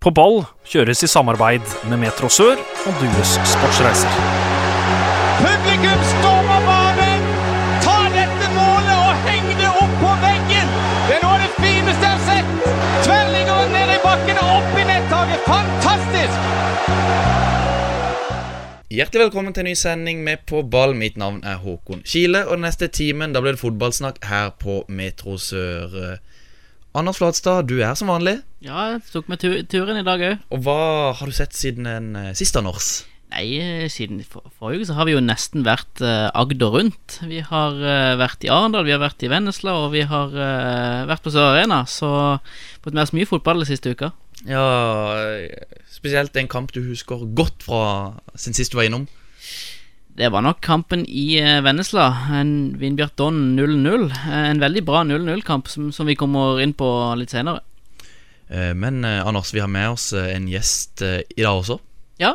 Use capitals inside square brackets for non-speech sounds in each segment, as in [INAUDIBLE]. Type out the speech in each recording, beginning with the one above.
På ball kjøres i samarbeid med Metro Sør og Dues Sportsreiser. Publikum stormer banen! Ta dette målet og heng det opp på veggen! Det er noe av det fineste jeg har sett! Tverrligger ned i bakken og opp i nettaket. Fantastisk! Hjertelig velkommen til en ny sending med På ball. Mitt navn er Håkon Kile. Og den neste timen da blir det fotballsnakk her på Metro Sør. Anders Flatstad, du er som vanlig. Ja, jeg tok meg turen i dag òg. Og hva har du sett siden en uh, sist, Anders? Nei, eh, siden for, forrige uke så har vi jo nesten vært uh, Agder rundt. Vi har uh, vært i Arendal, vi har vært i Vennesla, og vi har uh, vært på Sør Arena. Så fått med oss mye fotball den siste uka. Ja, spesielt en kamp du husker godt fra sin sist du var innom. Det var nok kampen i Vennesla. En Vindbjart Don 0-0. En veldig bra 0-0-kamp som, som, vi kommer inn på litt senere. Men Anders, vi har med oss en gjest i dag også. Ja,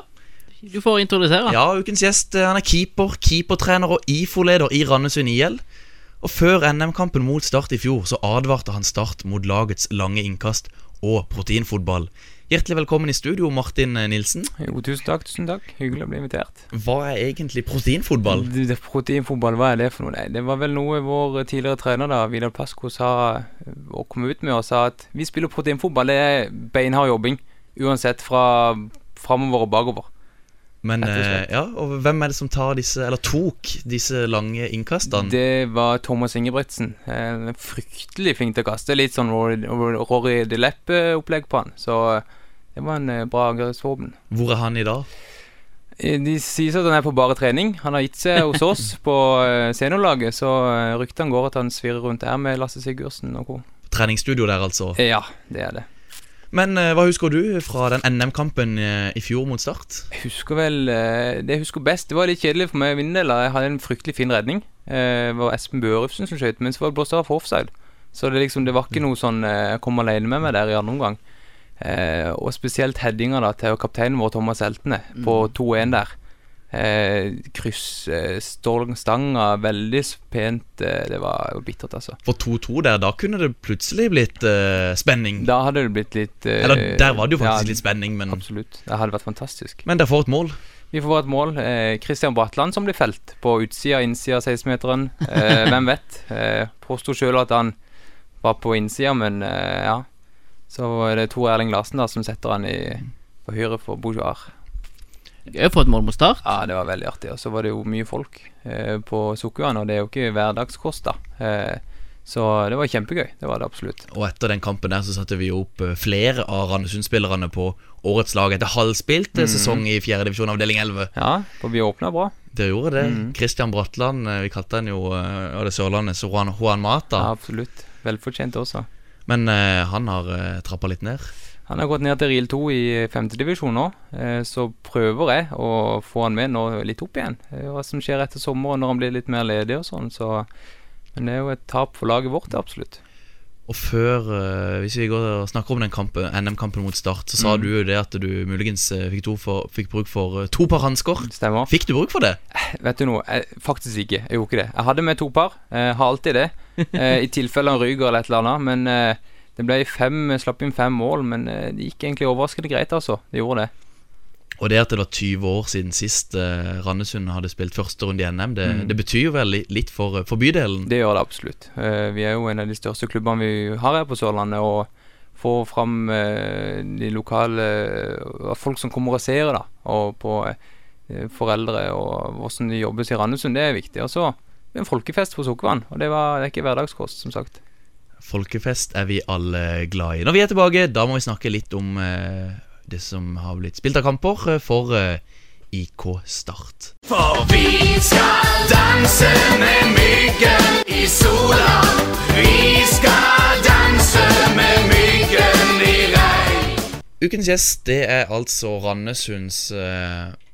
du får introdusere. Ja, ukens gjest han er keeper, keepertrener og IFO-leder i Randesund IL. Og Før NM-kampen mot Start i fjor så advarte han Start mot lagets lange innkast og proteinfotball. Hjertelig velkommen i studio, Martin Nilsen. Jo, tusen takk. tusen takk Hyggelig å bli invitert. Hva er egentlig proteinfotball? Det, det, proteinfotball, Hva er det for noe? Nei, det var vel noe vår tidligere trener da, Vidar Pasco sa og kom ut med og sa at vi spiller proteinfotball. Det er beinhard jobbing. Uansett fra framover og bakover. Men eh, ja, og hvem er det som tar disse, eller tok disse lange innkastene? Det var Thomas Ingebrigtsen. Eh, fryktelig flink til å kaste. Litt sånn Rory de Leppe-opplegg på han. Så det var en eh, bra angrepsvåpen. Hvor er han i dag? De sier at han er på bare trening. Han har gitt seg hos oss [LAUGHS] på seniorlaget, så ryktene går at han svirrer rundt her med Lasse Sigurdsen og co. Treningsstudio der, altså? Ja, det er det. Men uh, hva husker du fra den NM-kampen uh, i fjor mot Start? Jeg husker vel uh, Det jeg husker best Det var litt kjedelig for meg min del. Jeg hadde en fryktelig fin redning. det var Espen Børufsen som skøyt, men så var det blåst av for offside. Så det, liksom, det var ikke noe sånn Jeg kom alene med meg der i andre omgang. og spesielt headinga da til kapteinen vår, Thomas Eltene, på 2-1 mm. der. Eh, kryss, eh, veldig pent. Eh, det var jo bittert, altså. For 2-2 der, da kunne det plutselig blitt eh, spenning? Da hadde det blitt litt eh, Eller der var det jo faktisk ja, litt spenning, men Absolutt. Det hadde vært fantastisk. Men dere får et mål? Vi får et mål. Kristian Bratland som blir felt på utsida og innsida av 16-meteren. [LAUGHS] hvem vet? Eh, Påsto sjøl at han var på innsida, men ja. Så er det Tor Erling Larsen da som setter han i på høyre for Bojoar. Gøy å få et mål mot start. Ja, det var veldig artig. Og så var det jo mye folk eh, på Sukkuan, og det er jo ikke hverdagskost, da. Eh, så det var kjempegøy. Det var det absolutt. Og etter den kampen der så satte vi opp eh, flere av Randesund-spillerne på årets lag etter halvspilt mm. sesong i 4. divisjon avdeling 11. Ja, for vi åpna bra. Dere gjorde det. Mm. Christian Bratland, eh, vi kalte han jo av det Sørlandet, så Juan, Juan Mata. Ja, absolutt. Velfortjent også. Men eh, han har eh, trappa litt ned? Han har gått ned til RIL 2 i femtedivisjon nå, eh, så prøver jeg å få han med nå litt opp igjen. Eh, hva som skjer etter sommeren når han blir litt mer ledig og sånn, så Men det er jo et tap for laget vårt, absolutt. Og før, hvis vi går og snakker om den kampen, NM-kampen mot Start, så sa mm. du jo det at du muligens fikk, for, fikk bruk for to par hansker. Stemmer. Fikk du bruk for det? Vet du noe, jeg, faktisk ikke. Jeg gjorde ikke det. Jeg hadde med to par. Jeg har alltid det. [LAUGHS] I tilfelle han ryker eller et eller annet. Men det ble fem, slapp inn fem mål, men eh, det gikk egentlig overraskende greit, altså. Det gjorde det. Og det at det var 20 år siden sist eh, Randesund hadde spilt første runde i NM, det, mm. det betyr jo vel litt for, for, bydelen? Det gjør det absolutt. Eh, vi er jo en av de største klubbene vi har her på Sørlandet. Og få fram eh, de lokale folk som kommer og ser, da. Og på foreldre og hvordan det jobbes i Randesund, det er viktig. Og så en folkefest på Sukkervann, og det, var, det er ikke hverdagskost, som sagt. Folkefest er vi alle glad i. Når vi er tilbake, da må vi snakke litt om eh, det som har blitt spilt av kamper eh, for eh, IK Start. For vi skal danse med myggen i sola. Vi skal danse med myggen i regn. Ukens gjest det er altså Randesunds eh, Eh,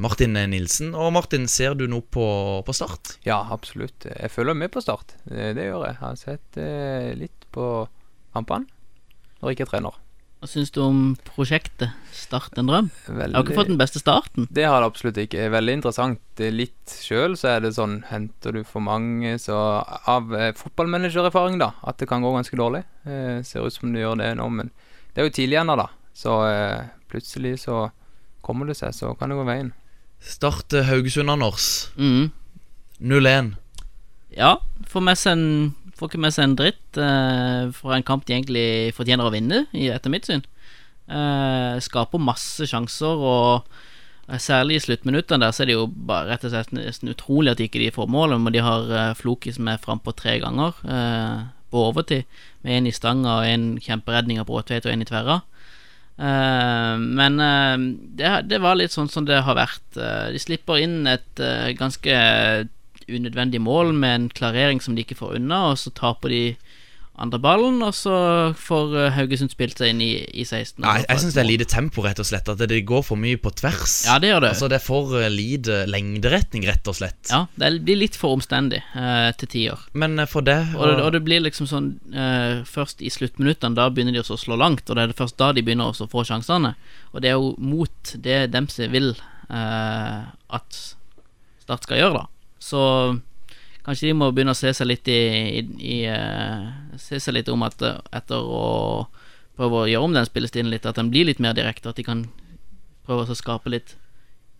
Martin Nilsen. Og Martin, ser du noe på, på, Start? Ja, absolutt. Jeg følger med på Start. Det, det gjør jeg. Jeg har sett eh, litt på kampene når jeg ikke trener. Hva syns du om prosjektet Start en drøm? Veldig, har ikke fått den beste starten? Det har det absolutt ikke. Veldig interessant. Litt sjøl så er det sånn Henter du for mange, så Av eh, fotballmanagererfaring, da, at det kan gå ganske dårlig. Eh, ser ut som det gjør det nå, men det er jo tidlig ennå, da. Så eh, plutselig så kommer det seg, så kan det gå veien. Start Haugesund, Anders. Mm. 0-1. Ja, får med seg en Får ikke med seg en dritt eh, for en kamp de egentlig fortjener å vinne, i- etter mitt syn. Eh, skaper masse sjanser, og særlig i sluttminuttene der så er det jo bare rett og slett nesten utrolig at ikke de får målet, men de har eh, Floki som er frampå tre ganger eh, på overtid, med en i stanga og en kjemperedning av Bråtveit og en i tverra. Eh, men eh, det, det var litt sånn som det har vært. Eh, de slipper inn et ganske unødvendig mål med en klarering som de ikke får unna, og så taper de andre ballen, og så får eh, Haugesund spilt seg inn i, i 16. Nei, jeg syns det er lite tempo, rett og slett. At det går for mye på tvers. Ja, det gjør det. Altså Det er for eh, lite lengderetning, rett og slett. Ja, det blir litt for omstendig eh, til tider. Men eh, for det Og, det- og det blir liksom sånn eh, Først i sluttminuttene, da begynner de også å slå langt, og det er det først da de begynner også å få sjansene. Og det er jo mot det Dempsey vil eh, at Start skal gjøre, da. Så kanskje de må begynne å se seg litt i, i, i eh, Se seg litt om at, eh, etter å prøve å gjøre om den spillestilen litt, at den blir litt mer direkte, at de kan prøve å skape litt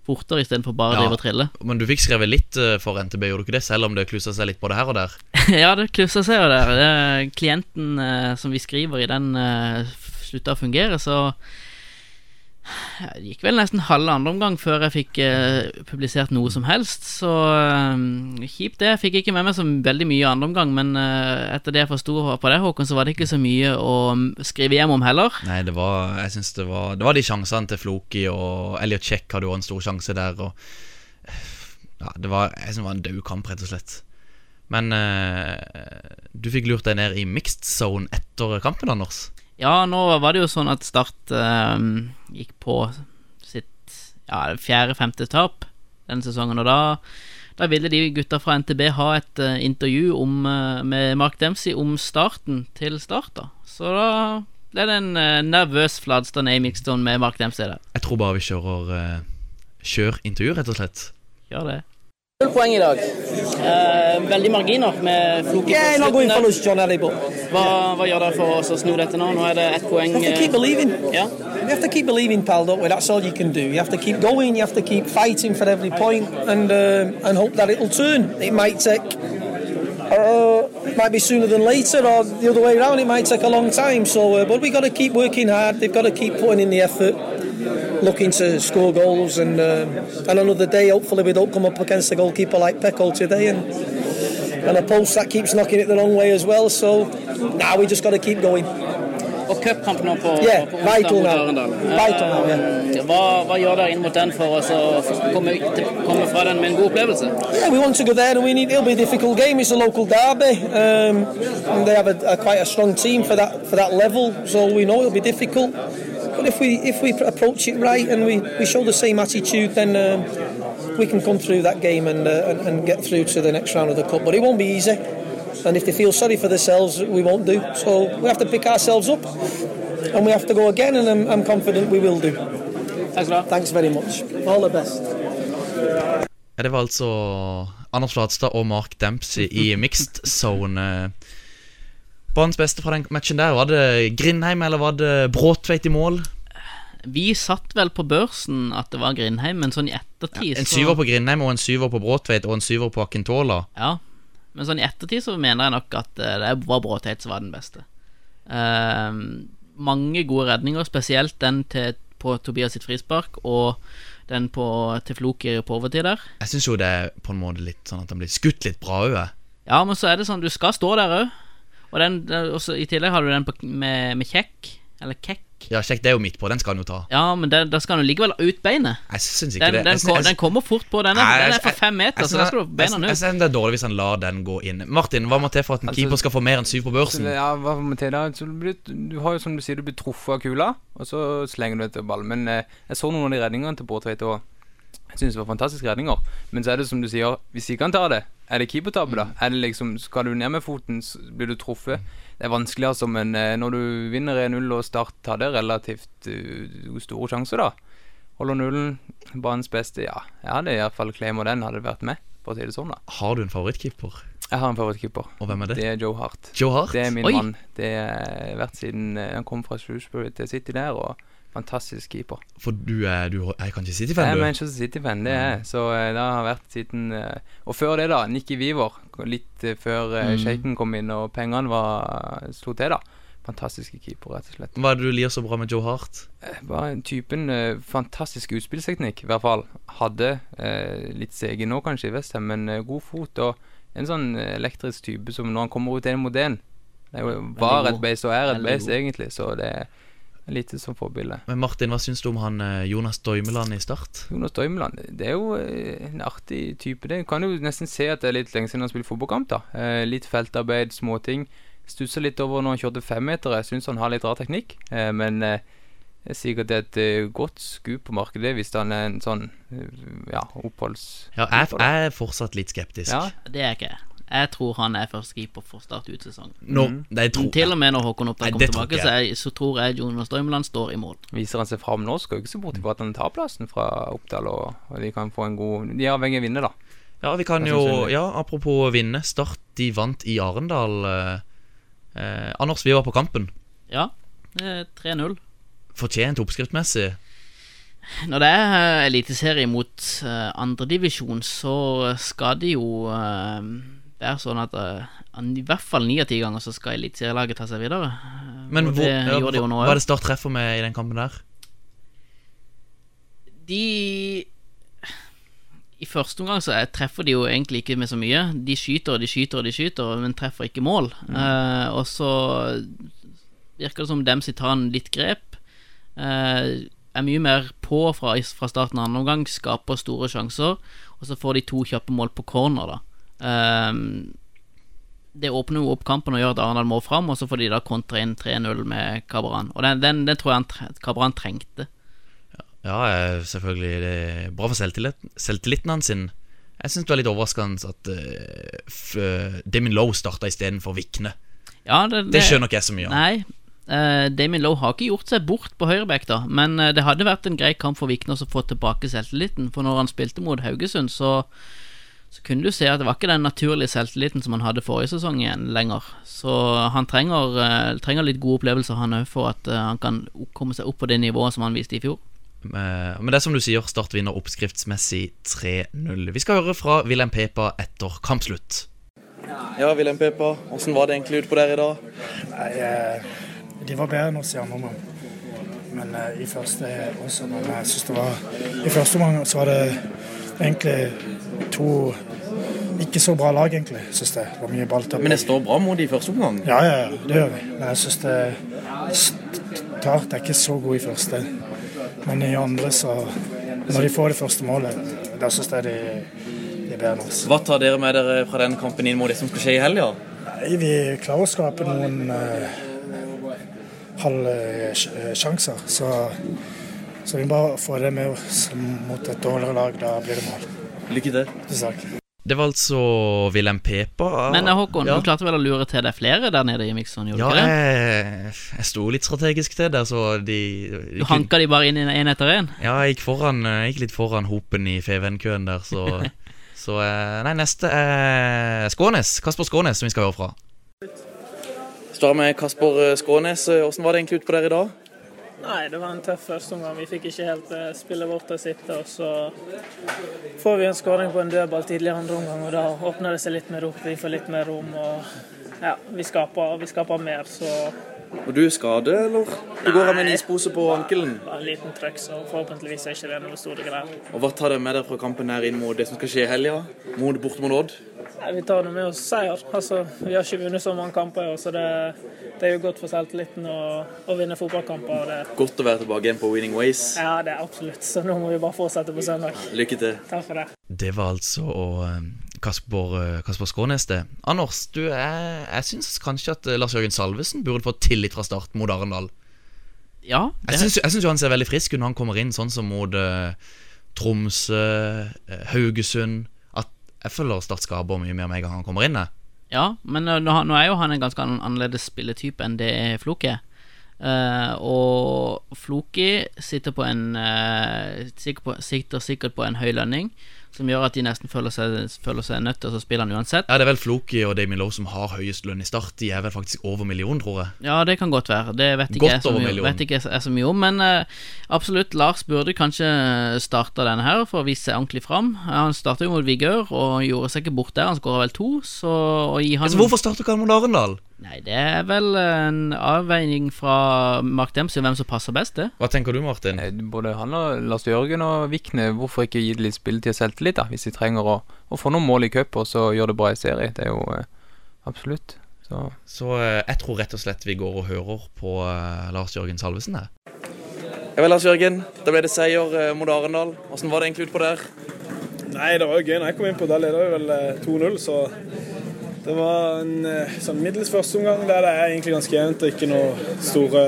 fortere istedenfor bare å Ja. drive og trille. Men du fikk skrevet litt eh, for NTB, gjorde du ikke det? Selv om det klussa seg litt både her og der. [LAUGHS] ja, det klussa seg jo der. Det klienten eh, som vi skriver i den, uh, slutta å fungere, så Det gikk vel nesten halv andre omgang før jeg fikk eh, publisert noe som helst. Så eh, kjipt det. Jeg fikk ikke med meg så veldig mye andre omgang, men eh, etter det jeg forsto på det, Håkon, så var det ikke så mye å mm, skrive hjem om heller. Nei, det var Jeg synes det var Det var de sjansene til Floki, og Elliot Check hadde jo en stor sjanse der, og Ja, det var Jeg synes det var en død kamp, rett og slett. Men eh, du fikk lurt deg ned i mixed zone etter kampen, Anders. Ja, nå var det jo sånn at Start eh, gikk på sitt ja, fjerde-femte tap denne sesongen, og da, da ville de gutta fra NTB ha et eh, intervju om, eh, med Mark Dempsey om starten til Start, da. Så da ble det en eh, nervøs Fladstad ned med Mark Dempsey der. Jeg tror bare vi kjører uh, Kjør intervju, rett og slett. Gjør det. Null poeng i dag. Eh, veldig marginer med Floki Yeah, not going for us, John Ellie, Hva, hva gjør dere for oss å sno dette nå? Nå er det ett poeng. you have to keep believing. Ja. You have to keep believing, pal, don't we? That's all you can do. You have to keep going. You have to keep fighting for every point, and uh, and hope that it'll turn. It might take. Uh, it might be sooner than later, or the other way around. It might take a long time. So, uh, but we've got to keep working hard. They've got to keep putting in the effort, looking to score goals, and uh, and another day. Hopefully, we don't come up against a goalkeeper like Pecco today, and and a post that keeps knocking it the wrong way as well. So now we just got to keep going. Og på, Yeah, på onsdag mot. Arendal. Eh, Hva, hva gjør dere inn mot den for å komme, komme fra den med en god opplevelse? Yeah, we want to go there, and we need. It'll be a difficult game. It's a local derby. Um, and they have a, a quite a strong team for that for that level, so we know it'll be difficult. But if we if we approach it right and we, we show the same attitude, then um, we can come through that game and, uh, and and get through to the next round of the cup. But it won't be easy. And if they feel sorry for themselves, we won't do. So we have to pick ourselves up, and we have to go again. And I'm, I'm confident we will do. Du ha. Thanks very much. All the best. Ja, det var altså Anders Flatstad og Mark Dempsey i mixed zone. Banens beste fra den matchen der, var det Grindheim eller var det Bråtveit i mål? Vi satt vel på børsen at det var Grindheim, men sånn i ettertid En så- syver på Grindheim og en syver på Bråtveit og en syver på Akintola. Ja, men sånn i ettertid så mener jeg nok at eh, det var Bråteit som var den beste. Uh, mange gode redninger, spesielt den til, på Tobias sitt frispark, og den på, til Floki på overtid der. Jeg syns jo det er på en måte litt sånn at han blir skutt litt bra òg. Ja, men så er det sånn, du skal stå der òg. Og den, den- også, i tillegg har du den på, med, med kjekk, eller kekk. Ja, sjekk, det er jo midt på, den skal han jo ta. Ja, men da skal han jo likevel ut beinet. Jeg synes ikke Den, det. den, Jeg syns- kom, jeg den kommer fort på. Den er, Nei, den er for fem meter, jeg så da skal du beina jeg- ut. Jeg synes det er dårlig hvis han lar den gå inn. Martin, hva må til for at en Altså- keeper skal få mer enn syv på børsen? Ja, hva må til da? Så du, blir, du har jo som du sier, du blir truffet av kula, og så slenger du etter ballen. Men eh, jeg så noen av de redningene til Bårtveit og jeg synes det var fantastiske redninger. Men så er det som du sier, hvis ikke han tar det, er det keepertabbe da? Er det liksom, skal du ned med foten, så blir du truffet. Det er vanskelig altså, men eh, når du vinner 1-0 og Start hadde relativt eh, store sjanser da, holder nullen, banens beste, ja. Jeg hadde i hvert fall claima den, hadde vært med, for å si det sånn da. Har du en favorittkeeper? Jeg har en favorittkeeper. Og hvem er det? Det er Joe Hart. Joe Hart? Det er min Oi. mann. Det har vært siden eh, han kom fra Shrewsbury til City der, og Fantastisk keeper. For du er, du er kanskje Jeg City-fan, er du? Manchester City-fan, det er. Så eh, det har vært siden eh, Og før det, da. Nicky Wiver. Litt eh, før Mm. Shaken kom inn og pengene var slo til, da. Fantastiske keeper, rett og slett. Hva er det du lir så bra med Joe Hart? Bare en typen fantastisk utspillsteknikk, i hvert fall. Hadde litt sege nå, kanskje, i Westham, men god fot. Og en sånn elektrisk type som når han kommer ut en mot én, er var et base og er et base, egentlig, så det er lite som forbilde. Men Martin, hva syns du om han eh, Jonas Doimeland i Start? Jonas Døymeland, det er jo eh, en artig type. Det kan jo nesten se at det er litt lenge siden han spilte fotballkamp. da eh, Litt feltarbeid, småting. Stusser litt over når han kjørte femmetere. Syns han har litt rar teknikk. Eh, men eh, det er sikkert et godt skup på markedet hvis han er en sånn ja, oppholds... Ja, jeg, jeg er fortsatt litt skeptisk. Ja, Det er ikke jeg. Jeg tror han er førstekeeper for Start ut sesongen. Nå, det tror jeg Til og med når Håkon Oppdal kommer tilbake, så, er, så tror jeg Jonas Drømmeland står i mål. Viser han seg fram nå, skal jeg ikke se bort ifra at han tar plassen fra Oppdal, og, og de kan få en god De er avhengig av å vinne, da. Ja, vi kan jo Ja, apropos vinne. Start, de vant i Arendal. Eh, eh, Anders, vi var på kampen. Ja, er 3-0. Fortjent oppskriftmessig. Når det er eh, eliteserie mot uh, andredivisjon, så skal de jo eh, er sånn at uh, i hvert fall ni av ti ganger så skal eliteserielaget ta seg videre. Eh, Men hvor, det ja, de nå hva er det Start treffer med i den kampen der? De I første omgang så er- treffer de jo egentlig ikke med så mye. De skyter og de skyter og de skyter, men treffer ikke mål. Eh, og så virker det som Dempsey tar en litt grep. Uh, er mye mer på fra, fra starten av andre omgang, skaper store sjanser. Og så får de to kjappe mål på corner, da. Eh, det åpner jo opp kampen og gjør at Arendal må fram, og så får de da kontra inn 3-0 med Kabran. Og den, den, den tror jeg tre- Kabran trengte. Ja, selvfølgelig. Det er bra for selvtilliten, selvtilliten hans. sin. Jeg syns det var litt overraskende at uh, Damien Lowe starta istedenfor Vikne. Ja, det, Det skjønner ikke jeg så mye av. Nei, uh, Damien Lowe har ikke gjort seg bort på høyreback, da. Men uh, det hadde vært en grei kamp for Vikne å få tilbake selvtilliten. For når han spilte mot Haugesund, så, så kunne du se at det var ikke den naturlige selvtilliten som han hadde forrige sesong igjen lenger. Så han trenger, eh, trenger litt gode opplevelser, han òg, for at eh, han kan komme seg opp på det nivået som han viste i fjor. Eh, Men det er som du sier, Start vinner oppskriftsmessig 3-0. Vi skal høre fra Wilhelm Pepa etter kampslutt. Ja, Wilhelm Pepa, hvordan var det egentlig ute på der i dag? Nei, eh, de var bedre enn oss i andre omgang. Men eh, i første også. Men jeg synes det var I første omgang så var det egentlig to ikke så bra lag, egentlig, synes jeg. Det var mye balltap. Men det står bra mot de i første omgang. Ja, ja, ja, det gjør vi. Men jeg synes det Start er ikke så god i første. Men i andre, så Når de får det første målet, da synes jeg de, de er bedre enn oss. Hva tar dere med dere fra den kampen inn mot det som skal skje i helga? Nei, vi klarer å skape noen eh, halvsjanser. Så, så vi må bare få det med oss mot et dårligere lag. Da blir det mål. Lykke til. Tusen takk. Det var altså Wilhelm Pepa. Men eh, Håkon, ja. du klarte vel å lure til deg flere der nede i Mikson? Ja, jeg, jeg sto litt strategisk til der, så de, de Du hanka de bare inn én etter én? Ja, jeg gikk, foran, jeg gikk litt foran hopen i Feven-køen der, så [LAUGHS] Så eh, Nei, neste er Skånes. Kasper Skånes, som vi skal høre fra. Står her med Kasper eh, Skånes. Hvordan var det egentlig ute på der i dag? Nei, det var en tøff første omgang. Vi fikk ikke helt spillet spille vårt og sitte. Og så får vi en skåring på en dødball tidlig i andre omgang, og da åpner det seg litt mer opp. Vi får litt mer rom, og ja, vi skaper, vi skaper mer. Så Og du er skadet, eller? Du går her med en ispose på ankelen. Bare en liten trøkk, så forhåpentligvis er ikke det noe store greier. Og Hva tar dere med dere fra kampen her inn mot det som skal skje i helga? Mot borte mot Odd? Nei, vi tar det med oss seier. Altså, vi har ikke vunnet så mange kamper i år, så det, det er jo godt for selvtilliten å, å vinne fotballkamper. Og det, Godt å være tilbake igjen på winning ways. ja, det er absolutt. Så nå må vi bare fortsette på søndag. Lykke til. Takk for det. Det var altså eh, Kasper, eh, Kasper Skånes, det. Anders, du, jeg, jeg syns kanskje at eh, Lars Jørgen Salvesen burde fått tillit fra start mot Arendal. Ja, Jeg det, syns, jeg syns jo han ser veldig frisk ut når han kommer inn, sånn som mot uh, Tromsø, uh, Haugesund. At jeg føler Start skaper mye mer med en gang han kommer inn. jeg. ja men eh, nå, er jo han en ganske annerledes spilletype enn det er. Eh, og Floki sitter på en sikker på, sitter sikkert på en høy lønning, som gjør at de nesten føler seg, føler seg nødt til å spille han uansett. Ja, Det er vel Floki og Damien Lowe som har høyest lønn i start. De er vel faktisk over million, tror jeg. Ja, det kan godt være. Det vet ikke jeg så mye, vet ikke jeg så mye om. Men uh, absolutt, Lars burde kanskje starta denne her for å vise seg ordentlig fram. Han starta jo mot Vigør og gjorde seg ikke bort der. Han skåra vel to, så han Altså, Hvorfor starter ikke han mot Arendal? Nei, det er vel en avveining fra Mark Dempsey hvem som passer best, det. Hva tenker du, Martin? Eh, Både han og Lars Jørgen og Vikne, hvorfor ikke gi det litt spilletid og selvtillit, da? Hvis de trenger å, å få noen mål i cup og så gjøre det bra i serie. Det er jo eh, absolutt. Så Så eh, jeg tror rett og slett vi går og hører på eh, Lars Jørgen Salvesen her. Ja vel, Lars Jørgen. Da ble det seier mot Arendal. Hvordan var det egentlig utpå der? Nei, det var jo gøy når jeg kom inn på. Da leda vi vel eh, 2-0, så det var en eh, sånn middels første omgang der det er egentlig ganske jevnt ikke noen store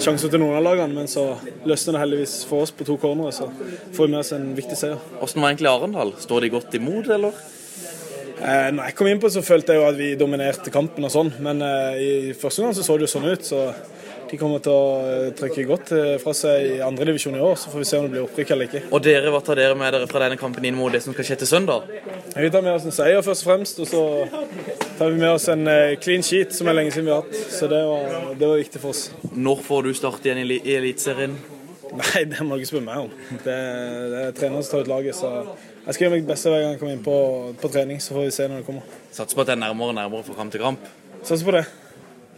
sjanser til noen av lagene. Men så løsner det heldigvis for oss på to cornere, så får vi med oss en viktig seier. Hvordan var egentlig Arendal? Står de godt imot, eller? Eh, når jeg kom inn på så følte jeg jo at vi dominerte kampen og sånn, men eh, i første omgang så så det jo sånn ut. Så de kommer til å trykke godt eh, fra seg i andredivisjon i år, så får vi se om det blir opprykk eller ikke. Og dere, hva tar dere med dere fra denne kampen inn mot det som skal skje til søndag? Vi tar med oss en seier først og fremst, og så tar vi med oss en eh, clean sheet som er lenge siden vi har hatt. Så det var, det var viktig for oss. Når får du starte igjen i, li- Eliteserien? Nei, det må du ikke spørre meg om. Det, det er treneren som tar ut laget, så jeg skal gjøre mitt beste hver gang jeg kommer inn på, på trening, så får vi se når det kommer. Satser på at det er nærmere og nærmere for kamp til kamp. Satser på det.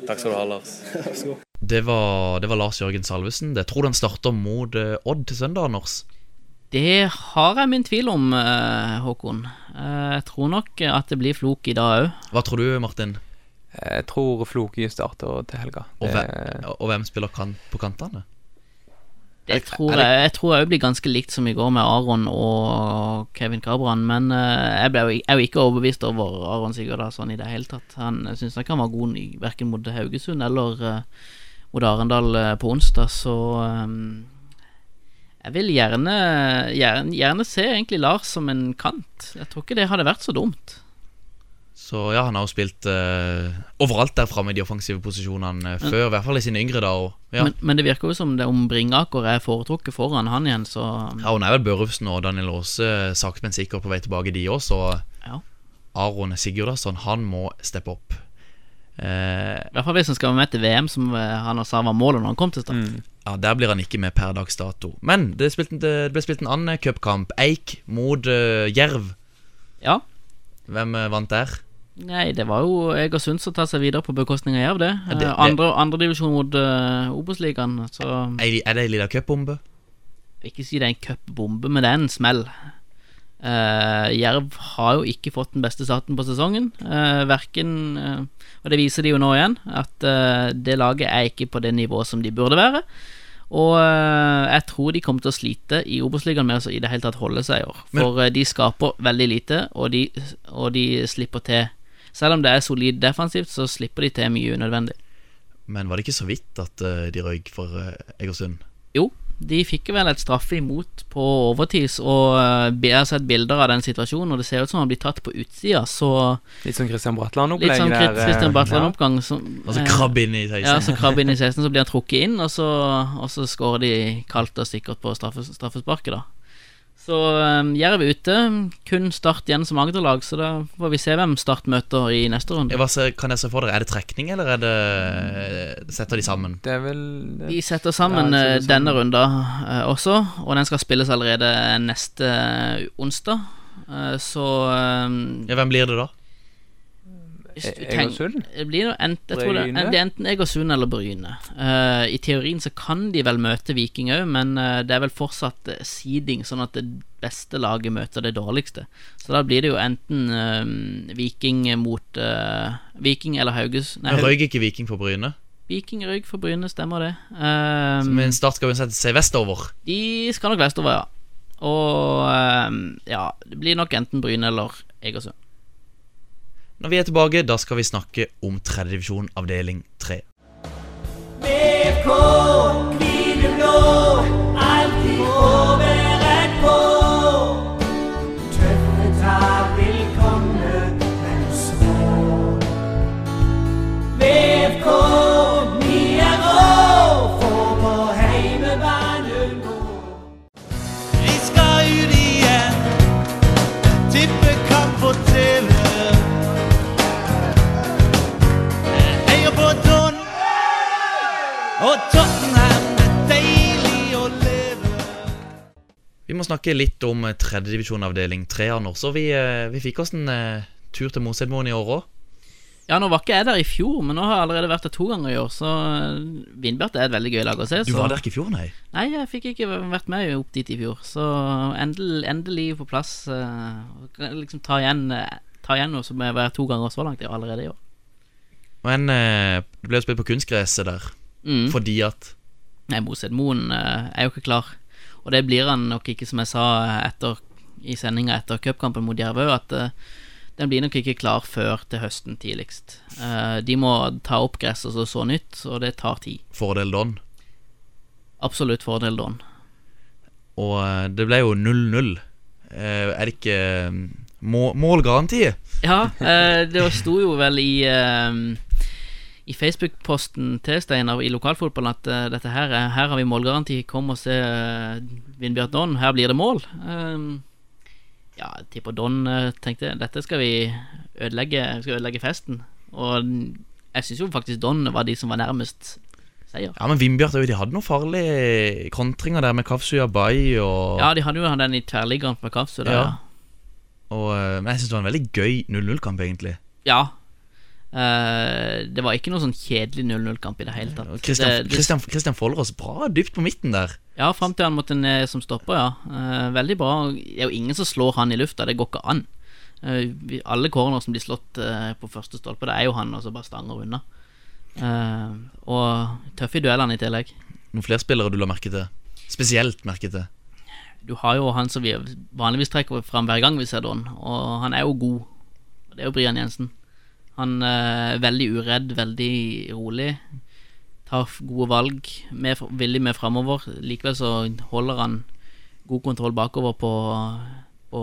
Takk skal du ha, Lars. [LAUGHS] Det var, var Lars Jørgen Salvesen. Det tror du han starter mot eh, Odd til søndag, Anders? Det har jeg min tvil om, eh, Håkon. Eh, jeg tror nok at det blir flok i dag òg. Hva tror du, Martin? jeg tror Floki starter til helga. Og, hvem, og hvem spiller kan, på kantene? Det tror jeg, jeg tror jeg blir ganske likt som i går med Aron og Kevin Kabran. men jeg ble jeg er jo ikke overbevist over Aron Sigurdasson i det hele tatt. Han jeg syns ikke han var god i- verken mot Haugesund eller eh, mot Arendal eh, på onsdag, så um, jeg vil gjerne, gjerne, gjerne se egentlig Lars som en kant. Jeg tror ikke det hadde vært så dumt. Så ja, han har jo spilt uh, overalt der framme i de offensive posisjonene eh, før, i hvert fall i sine yngre dager. Ja. Men, men det virker jo som det om Bringaker er foretrukket foran han igjen, så ja, nå er vel Børufsen og Daniel Aase sakte, men sikkert på vei tilbake, de òg, så Ja. Aron Sigurdasson, han må steppe opp. Eh, I hvert fall hvis han skal være med til VM, som eh, han sa var målet når han kom til start. ja, Der blir han ikke med per dags dato. Men det, spilt, det ble spilt en annen cupkamp. Eik mot uh, Jerv. Ja. Hvem uh, vant der? Nei, det var jo Egersund som tar seg videre på bekostning av Jerv, det. Ja, det- det. andre, andredivisjon mot uh, Obos-ligaen, så Er, det ei lita cupbombe? ikke si det er en cupbombe, men det er en smell. Eh, Jerv har jo ikke fått den beste starten på sesongen. Uh, verken uh, Og det viser de jo nå igjen, at eh, det laget er ikke på det nivået som de burde være. Og eh, jeg tror de kommer til å slite i Obos-ligaen med å i det hele tatt holde seg i år. For eh, de skaper veldig lite, og de, og de slipper til Selv om det er solid defensivt, så slipper de til mye unødvendig. Men var det ikke så vidt at eh, de røyk for eh, Egersund? Jo, de fikk vel et straffe imot på overtid, og eh, jeg har sett bilder av den situasjonen, og det ser ut som han blir tatt på utsida, så Litt sånn Christian Bratland-opplegg sånn der. eh, Christian ja. Som- Altså eh, krabbe inn i 16? Ja, så krabbe inn i 16, så blir han trukket inn, og så, og så skårer de kaldt og sikkert på straffe, straffesparket, da. Så um, Jerv er ute, kun Start igjen som Agder-lag, så da får vi se hvem Start møter i neste runde. Hva se- kan jeg se for dere? Er det trekning, eller er det Setter de sammen? Det er vel det, De setter sammen Ja, setter eh, sammen. denne runden uh, også, og den skal spilles allerede neste eh, onsdag. Uh, så um, Ja, Hvem blir det da? hvis du E- tenk- Egersund? Det blir noe ent, jeg tror det, det er enten Egersund eller Bryne. Uh, I teorien så kan de vel møte Viking òg, men uh, det er vel fortsatt eh, seeding, sånn at det beste laget møter det dårligste. Så da blir det jo enten uh, Viking mot Viking eller Hauges Nei, Men Haug- Røyk ikke Viking for Bryne? Viking røyk for Bryne, stemmer det. Eh, Men Start skal vi sette seg vestover. de skal nok vestover, ja. Og um, ja, det blir nok enten Bryne eller Egersund. Når vi er tilbake, da skal vi snakke om tredjedivisjon avdeling 3. VK, hvite blå, må snakke litt om eh, tredjedivisjon avdeling 3, Anders. Vi, eh, vi fikk oss en eh, tur til Mosedmoen i år òg. Ja, nå var ikke jeg der i fjor, men nå har jeg allerede vært der to ganger i år, så Vindbjart er et veldig gøy lag å se. Du var der ikke i fjor, nei? Nei, jeg fikk ikke vært med opp dit i fjor, så endelig, endelig på plass. liksom ta igjen, ta igjen noe som jeg vært to ganger så langt jeg allerede i år. Men det ble jo spilt på kunstgresset der Mm. fordi at Nei, Mosed Moen eh, er jo ikke klar. Og det blir han nok ikke, som jeg sa etter, i sendinga etter cupkampen mot Jervø, at uh, den blir nok ikke klar før til høsten tidligst. Uh, de må ta opp gress og så så nytt, og det tar tid. Fordel Don. Absolutt fordel Don. Og eh, det ble jo 0-0. Uh, er det ikke må, målgaranti? Ja, det sto jo vel i I Facebook-posten til Steinar i lokalfotballen at uh, dette her er, Her har vi målgaranti, kom og se uh, Vindbjart Don, her blir det mål. Um, ja, jeg tipper Don uh, tenkte dette skal vi ødelegge, skal ødelegge festen. Og jeg syns jo faktisk Don var de som var nærmest seier. Ja, men Vindbjart de hadde noen farlige kontringer der med Kafsu Yabai og Ja, de hadde jo den i tverrliggeren på Kafsu der. Ja. Ja. Og, eh, men jeg syns det var en veldig gøy 0-0-kamp, egentlig. ja. Eh, det var ikke noe sånn kjedelig 0-0-kamp i det hele tatt. Christian, det, det, Christian, Christian Follerås bra dypt på midten der. Ja, fram til han måtte ned som stopper, ja. Eh, veldig bra. Det er jo ingen som slår han i lufta, det går ikke an. Eh, alle corner som blir slått på første stolpe, det er jo han, og så bare stanger unna. Og tøff i duellene i tillegg. Noen flere spillere du la merke til? Spesielt merke til? Du har jo han som vi vanligvis trekker fram hver gang vi ser Don, og han er jo god. Det er jo Brian Jensen. Han er veldig uredd, veldig rolig. Tar gode valg, med, villig med framover. Likevel så holder han god kontroll bakover på, på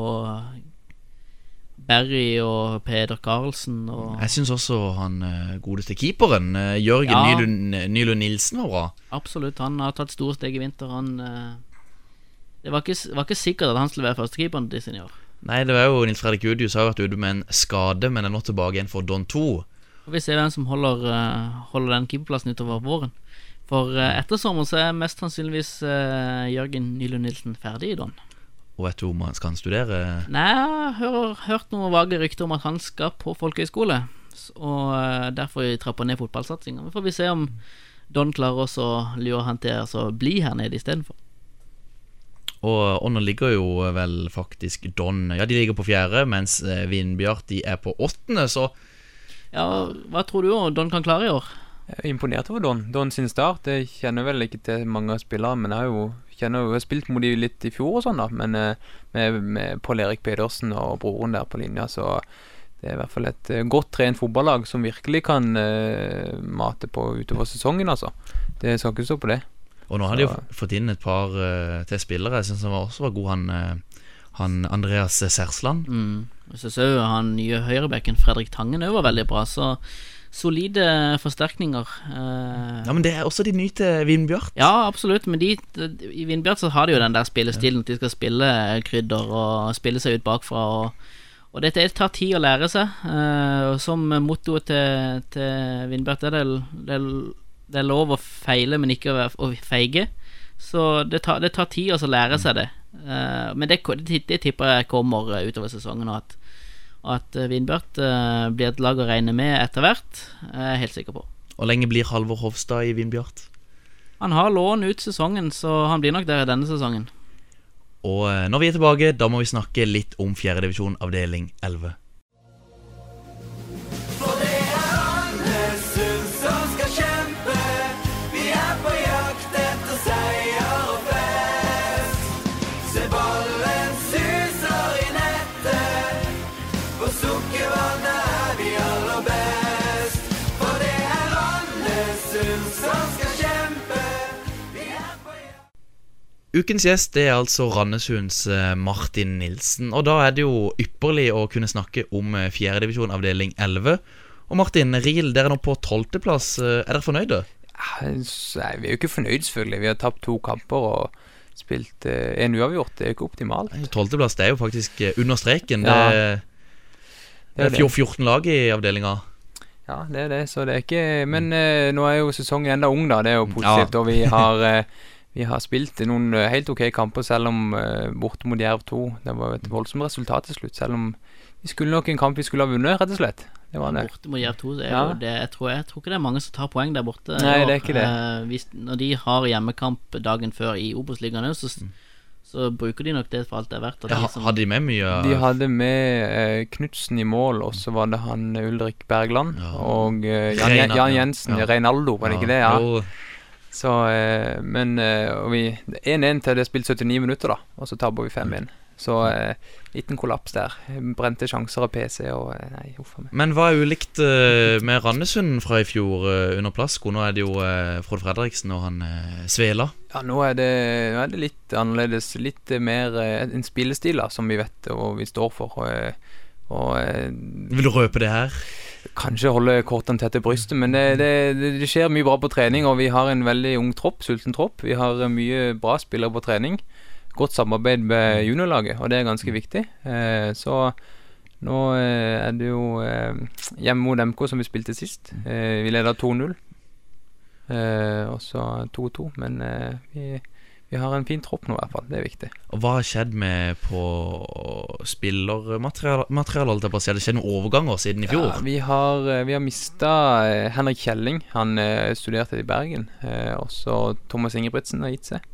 Berry og Peder Karlsen og Jeg syns også han eh, godeste keeperen, eh, Jørgen Ja. Nylund, Nylund Nilsen, var bra. Absolutt, han har tatt store steg i vinter. Han eh, Det var ikke, var ikke sikkert at han skulle være førstekeeperen til år. Nei, det var jo Nils Fredrik Udius har vært ute med en skade, men er nå tilbake igjen for Don 2. Og vi ser hvem som holder, eh, holder den keeperplassen utover våren. For uh, etter sommeren så er mest sannsynligvis eh, Jørgen Nylund Nilsen ferdig i Don. Og vet du om han skal han studere? Nei, jeg har hørt noen vage rykter om at han skal på folkehøyskole. Og derfor trapper ned fotballsatsinga. Så får vi se om Don klarer også å lure han til å altså, bli her nede istedenfor. Og, og nå ligger jo vel faktisk Don Ja, de ligger på fjerde, mens eh, Vindbjart de er på åttende, så Ja, hva tror du Don kan klare i år? Jeg er imponert over Don. Don sin start. Jeg kjenner vel ikke til mange spillere, men jeg har jo kjenner jo, jeg har spilt mot dem litt i fjor og sånn, da. Men eh, med, med Pål Erik Pedersen og broren der på linja, så det er i hvert fall et eh, godt trent fotballag som virkelig kan uh, mate på utover sesongen, altså. Det skal ikke stå på det. Og nå har de jo fått inn et par uh, til spillere. Jeg syns han var også var god, han, eh, han Andreas Sersland. Mm. Jeg syns òg han nye høyrebekken Fredrik Tangen òg var veldig bra, så solide forsterkninger. Uh, Ja, men det er også de nye til Vindbjart. Ja, absolutt, men de, i Vindbjart så har de jo den der spillestilen at de skal spille krydder og spille seg ut bakfra. Og, og dette tar tid å lære seg. eh, som mottoet til, til Vindbjart er det, det, det er lov å feile, men ikke å, være- feige. Så det tar, det tar tid å lære seg det. Uh, men det, det, det tipper jeg kommer eh, utover sesongen. Og at, at eh, Vindbjart eh, blir et lag å regne med etter hvert, er helt sikker på. Hvor lenge blir Halvor Hofstad i Vindbjart? Han har lån ut sesongen, så han blir nok der i denne sesongen. Og når vi er tilbake, da må vi snakke litt om fjerdedivisjon avdeling 11. Ukens gjest er altså Randesunds eh, Martin Nilsen. Og da er det jo ypperlig å kunne snakke om eh, fjerdedivisjon avdeling 11. Og Martin, Riel, dere er nå på tolvteplass. Eh, Er dere fornøyde? Nei, vi er jo ikke fornøyd, selvfølgelig. Vi har tapt to kamper og spilt en uavgjort. Det er jo ikke optimalt. Tolvteplass er jo faktisk under streken. Ja, det, det er det. 14 lag i avdelinga. Ja, det er det, så det er ikke Men mm. nå er jo sesongen enda ung, da. Det er jo positivt. Og vi har, Vi har spilt i noen eh, helt ok kamper, selv om uh, borte mot Jerv 2 Det var et voldsomt resultat til slutt, selv om vi skulle nok en kamp vi skulle ha vunnet, rett og slett. Det var det. Borte mot Jerv 2 det er Ja. jo det, jeg, tror, jeg tror ikke det er mange som tar poeng der borte. Nei, det er ikke det. Uh, hvis, når de har hjemmekamp dagen før i Obos-ligaen òg, så, så bruker de nok det for alt det er verdt. De Ja, som- hadde de med mye De hadde med eh, Knutsen i mål, og så var det han Ulrik Bergland og eh, Jan, Reina- Jan. Jensen. Ja. Reinaldo, var det ikke det? Ja. Jo. Så, eh, men eh, og vi 1-1 til det er spilt 79 minutter, da, og så taper vi 5-1. Så eh, liten kollaps der. Brente sjanser av PC og Nei, huff meg. Men hva er ulikt med Randesund fra i fjor under Plasko? Nå er det jo Frode Fredriksen og han Svela. Ja, nå er, det, nå er det litt annerledes. Litt mer en spillestil da, som vi vet og vi står for. Og, og Vil du røpe det her? Kanskje holde kortene tett til brystet, men det, det, det, skjer mye bra på trening. Og vi har en veldig ung tropp, sulten tropp. Vi har eh, mye bra spillere på trening. Godt samarbeid med juniorlaget, og det er ganske viktig. Eh, så nå eh, er det jo hjemme mot MK som vi spilte sist. Vi leder 2-0. Eh, og så 2-2, men vi, vi har en fin tropp nå, i hvert fall. Det er viktig. Og hva har skjedd med på spillermateriale, si? Har skjedd noen overganger siden i fjor? Ja, vi har, eh, vi har mista Henrik Kjelling. Han eh, studerte i Bergen. Eh, også Thomas Ingebrigtsen har gitt seg.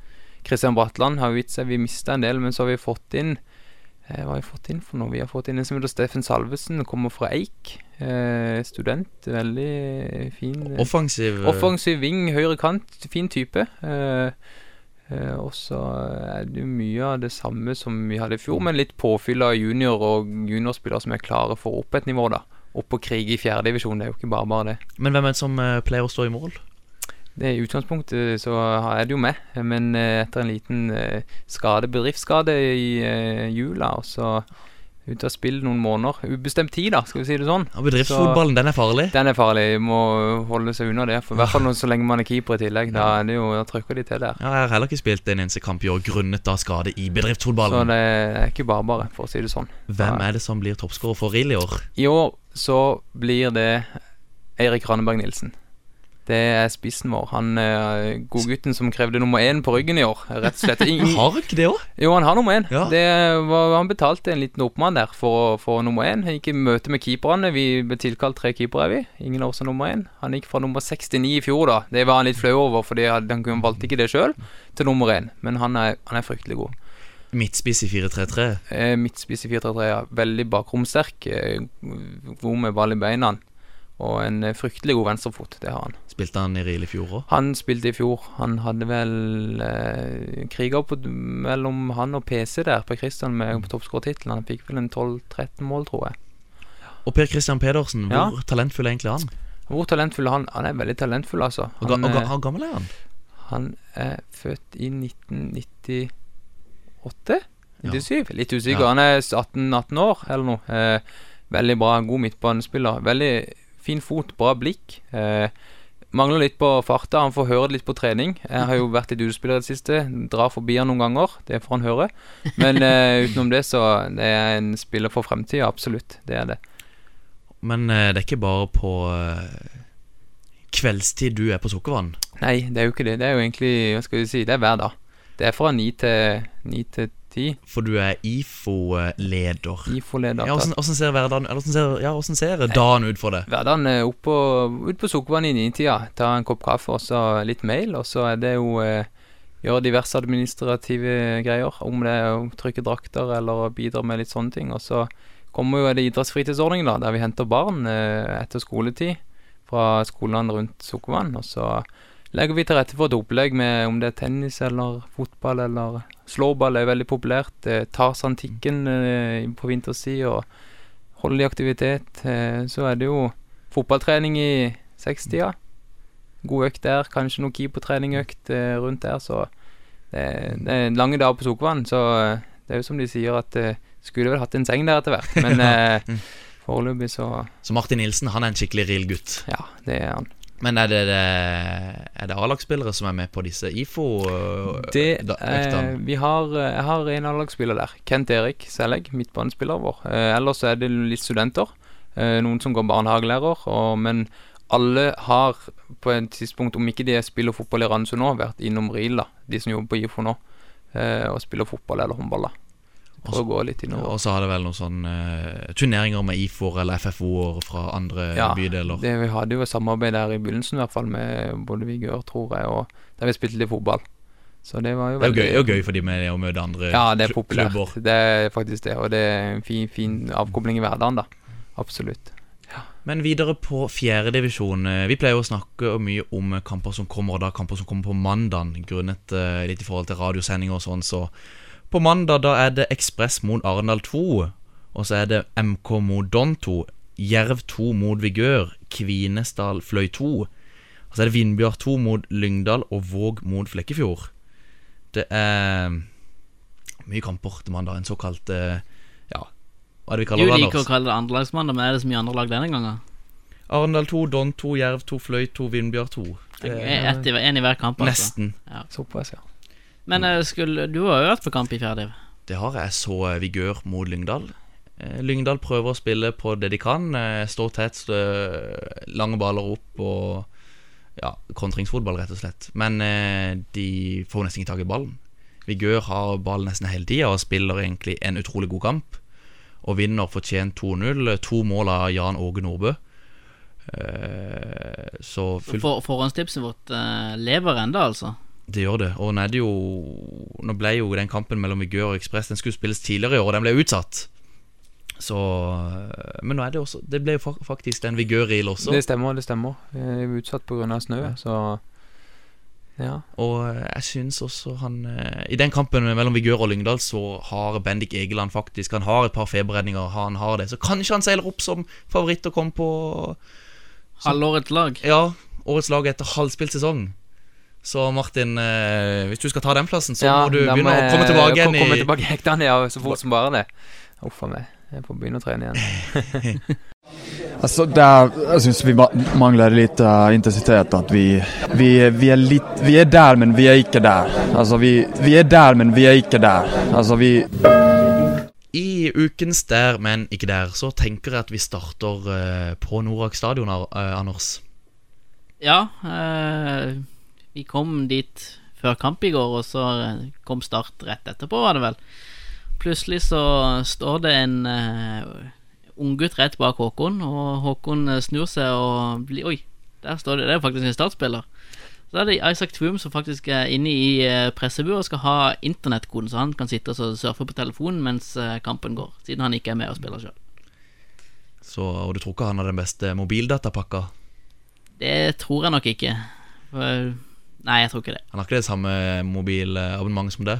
Kristian Bratland har gitt seg. Vi mista en del, men så har vi fått inn eh, Hva har vi fått inn for noe? Vi har fått inn en som heter Steffen Salvesen. Kommer fra Eik. Eh, student. Veldig fin. eh, Offensiv, eh. Offensiv ving, høyre kant. Fin type. Eh, Eh, og så er det jo mye av det samme som vi hadde i fjor, men litt påfyll av junior og juniorspillere som er klare for opp et nivå, da. Opp og krige i fjerdedivisjon, det er jo ikke bare bare det. Men hvem er det som eh, pleier å stå i mål? Det I utgangspunktet så er det jo med, men eh, etter en liten eh, skade, bedriftsskade i eh, jula, og så ute av spill noen måneder. Ubestemt tid, da, skal vi si det sånn. Ja, bedriftsfotballen, den er farlig? Den er farlig. Må holde seg unna det. For I hvert fall så lenge man er keeper i tillegg. Da, er det jo, da trykker de til der. Ja, jeg har heller ikke spilt en eneste kamp i år grunnet av skade i bedriftsfotballen. Så det er ikke bare bare, for å si det sånn. Hvem er det som blir toppskårer for Rill i år? I år så blir det Eirik Ranneberg Nilsen. Det er spissen vår. Han uh, godgutten som krevde nummer én på ryggen i år. Rett og slett. [LAUGHS] Ingen- Har ikke det òg? Jo, han har nummer én. Ja. Det var, han betalte en liten oppmann der for få nummer én. Han gikk i møte med keeperne. Vi ble tilkalt tre keepere, er vi. Ingen av oss er nummer én. Han gikk fra nummer 69 i fjor, da. Det var han litt flau over, han han valgte ikke det sjøl, til nummer én. Men han er, han er fryktelig god. Midtspiss i 4-3-3. Eh, Midtspiss i 4-3-3, ja. Veldig bakromsterk. Eh, god med ball i beina. Og en eh, fryktelig god venstrefot. Det har han. Spilte han i RIL i fjor òg? Han spilte i fjor. Han hadde vel eh, kriga på mellom han og PC der på Christian med toppskårertittelen. Han fikk vel en 12-13 mål, tror jeg. Og Per Christian Pedersen, Ja. hvor talentfull er egentlig han? Hvor talentfull er han? Han er veldig talentfull, altså. Og Han, hvor ga- eh, hvor gammel er han? Han er født i 1998? 97? Litt usikker. Ja. Han er 18-18 år, eller noe. Eh, veldig bra, god midtbanespiller. Veldig fin fot, bra blikk. Eh, mangler litt på farta. Han får høre det litt på trening. Jeg har jo vært litt utespiller i det siste. Drar forbi han noen ganger. Det får han høre. Men eh, utenom det, så det er en spiller for fremtida. Absolutt. Det er det. Men eh, det er ikke bare på eh, kveldstid du er på Sukkervann? Nei, det er jo ikke det. Det er jo egentlig Hva skal vi si? Det er hver dag. Det er fra ni til ni til ti. For du er IFO-leder. IFO-leder. Ja, hvordan ser hverdagen eller ser, ja, hvordan ser dagen ut for deg? Hverdagen er opp på, ut på Sukkervann i nitida. Ta en kopp kaffe og så litt mail. Og så er det jo eh, gjøre diverse administrative greier. Om det er å trykke drakter eller bidra med litt sånne ting. Og så kommer jo det idrettsfritidsordningen, da, der vi henter barn eh, etter skoletid fra skolene rundt Sukkervann. Og så legger vi til rette for et opplegg med om det er tennis eller fotball eller slåball er veldig populært. Eh, Tarzan-tikken eh, på vinterstid og holde i aktivitet. Eh, så er det jo fotballtrening i sekstida. God økt der. Kanskje noe keepertreningøkt eh, rundt der. Så det, det er lange dager på Sokvann. Så eh, det er jo som de sier, at eh, skulle vel hatt en seng der etter hvert. [LAUGHS] Men eh, foreløpig så Så Martin Nilsen han er en skikkelig real gutt? Ja, det er han. Men er det, det, er det A-lagsspillere som er med på disse IFO-øktene? eh, Vi har eh, Jeg har en A-lagsspiller der. Kent Erik Sellegg, midtbanespilleren vår. Eh, ellers er det litt studenter. Eh, noen som går barnehagelærer. Og, men alle har på et tidspunkt, om ikke de spiller fotball i Randesund nå, vært innom RIL, da, de som jobber på IFO nå, eh, og spiller fotball eller håndball. da. Prøv å gå litt innover. Og så har det vel noen sånne uh, turneringer med IFOR eller FFO-er fra andre Ja, bydeler. Det, vi hadde jo et samarbeid der i begynnelsen, i hvert fall med både Vigør, tror jeg, og der vi spilte litt fotball. Så det var jo Det er jo veldig gøy, det er jo gøy for de med å møte andre Ja, det er populært. klubber. Det er faktisk det, og det er en fin, fin avkobling i hverdagen, da. Absolutt. Men videre på fjerdedivisjon. Vi pleier å snakke mye om kamper som kommer, og da kamper som kommer på mandag, grunnet eh, litt i forhold til radiosendinger og sånn. Så på mandag da er det Ekspress mot Arendal 2, og så er det MK mot Don 2, Jerv 2 mot Vigør, Kvinesdal Fløy 2. Og så er det Vindbjørn 2 mot Lyngdal og Våg mot Flekkefjord. Det er mye kamper til mandag. En såkalt eh, Ja, hva er det vi kaller det? liker å kalle det andrelagsmandag, men er det så mye andre lag denne gangen? Arendal 2, Don 2, Jerv 2, Fløy 2, Vindbjørn 2. Det er i- En i hver kamp, altså. Nesten. Ja. Såpass, ja. Men eh, skulle, du har jo vært på kamp i fjerde. Det har jeg. Så eh, Vigør mot Lyngdal. Eh, Lyngdal prøver å spille på det de kan. Står Stå tett, stå lange baller opp og ja, kontringsfotball, rett og slett. Men de får nesten ikke tak i ballen. Vigør har ballen nesten hele tida og spiller egentlig en utrolig god kamp. Og vinner fortjent 2-0. To mål av Jan Åge Nordbø. Så full For, forhåndstipset vårt lever enda, altså. Det gjør det. Og nå er det jo Nå ble jo den kampen mellom Vigør og Ekspress Den skulle spilles tidligere i år, og den ble utsatt. Så Men nå er det også Det ble jo faktisk den Vigør-reel også. Det stemmer, det stemmer. Vi er utsatt pga. snø, så ja. Og eh, jeg syns også han eh, I den kampen mellom Vigør og Lyngdal så har Bendik Egeland faktisk Han har et par feberredninger, han har det. Så kanskje han seiler opp som favoritt og kommer på Halvårets lag. Ja, årets lag etter halvspilt sesong. Så Martin, eh, hvis du skal ta den plassen, så må du da begynne jeg å komme tilbake igjen Komme tilbake i hektene, ja, så fort som bare det. Uff a meg. Jeg får begynne å trene igjen. [LAUGHS] [LAUGHS] Altså, det er, jeg syns vi mangler litt uh, intensitet. At vi, vi, vi er litt Vi er der, men vi er ikke der. Altså, vi, vi er der, men vi er ikke der. Altså, vi I ukens Der, men ikke der, så tenker jeg at vi starter uh, på Norak stadion, eh, Anders. Ja, eh, vi kom dit før kamp i går, og så eh, kom Start rett etterpå, var det vel. Plutselig så står det en uh, unggutt rett bak Håkon, og Håkon eh, snur seg og blir Oi, der står det. Det er faktisk en startspiller. Så er det Isaac Twoom som faktisk er inne i uh, presseburet og skal ha internettkoden, så han kan sitte og surfe på telefonen mens eh, kampen går, siden han ikke er med og spiller sjøl. Så, og du tror ikke han har den beste mobildatapakka? Det tror jeg nok ikke. For, nei, jeg tror ikke det. Han har ikke det samme mobilabonnement som det?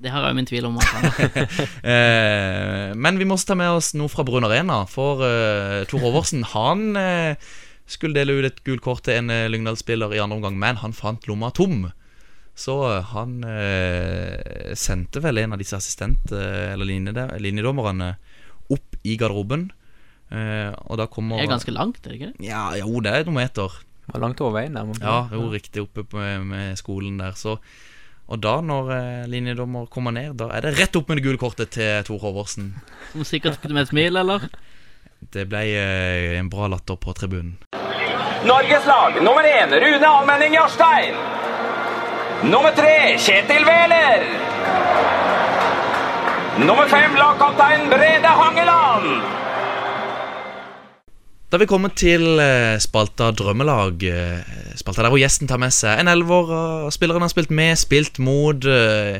Det har jeg min tvil om. har. [LAUGHS] Eh, men vi må også ta med oss noe fra Brun Arena. For eh, Tor Håvardsen han eh, skulle dele ut et gult kort til en eh, Lyngdal-spiller i andre omgang, men han fant lomma tom. Så eh, han eh, sendte vel en av disse assistent- eh, eller linjedommerne opp i garderoben. Eh, og da kommer Det er ganske langt, er det ikke det? Ja, jo, det er noen meter. Det var langt over veien der. må. Ja, jo, riktig oppe på, med skolen der. Så, og da, når eh, linjedommer kommer ned, da er det rett opp med det gule kortet til Tor Håvardsen. Som sikkert med et smil, eller? Det ble eh, en bra latter på tribunen. Norges lag nummer én Rune Almenning Jarstein. Nummer tre Kjetil Wæler. Nummer fem lagkaptein Brede Hangeland. Da er vi kommet til eh, spalta Drømmelag. eh, Spalta der hvor gjesten tar med seg en elver Spilleren har spilt med, spilt mot. eh,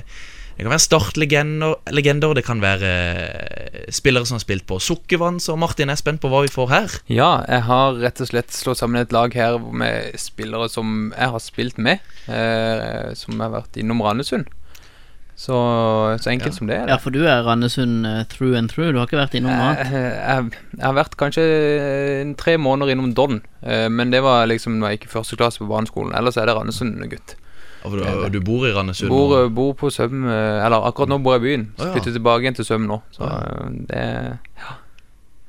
Det kan være startlegender, legender, det kan være spillere som har spilt på Sukkervann. Så Martin er spent på hva vi får her. Ja, jeg har rett og slett slått sammen et lag her med spillere som jeg har spilt med. Som har vært innom Randesund. Så, så enkelt som det er. Ja, for du er Randesund eh, through and through. Du har ikke vært innom noe Jeg, annet. jeg, jeg har vært kanskje tre måneder innom Don, eh, men det var liksom når jeg gikk i første klasse på barneskolen. Ellers er det Randesund-gutt. Og du, og du bor i Randesund? Bor, eh, bor på Søm eh, Eller akkurat nå bor jeg i byen. Så ah, ja. flytter tilbake igjen til Søm nå. Så Å, eh, det er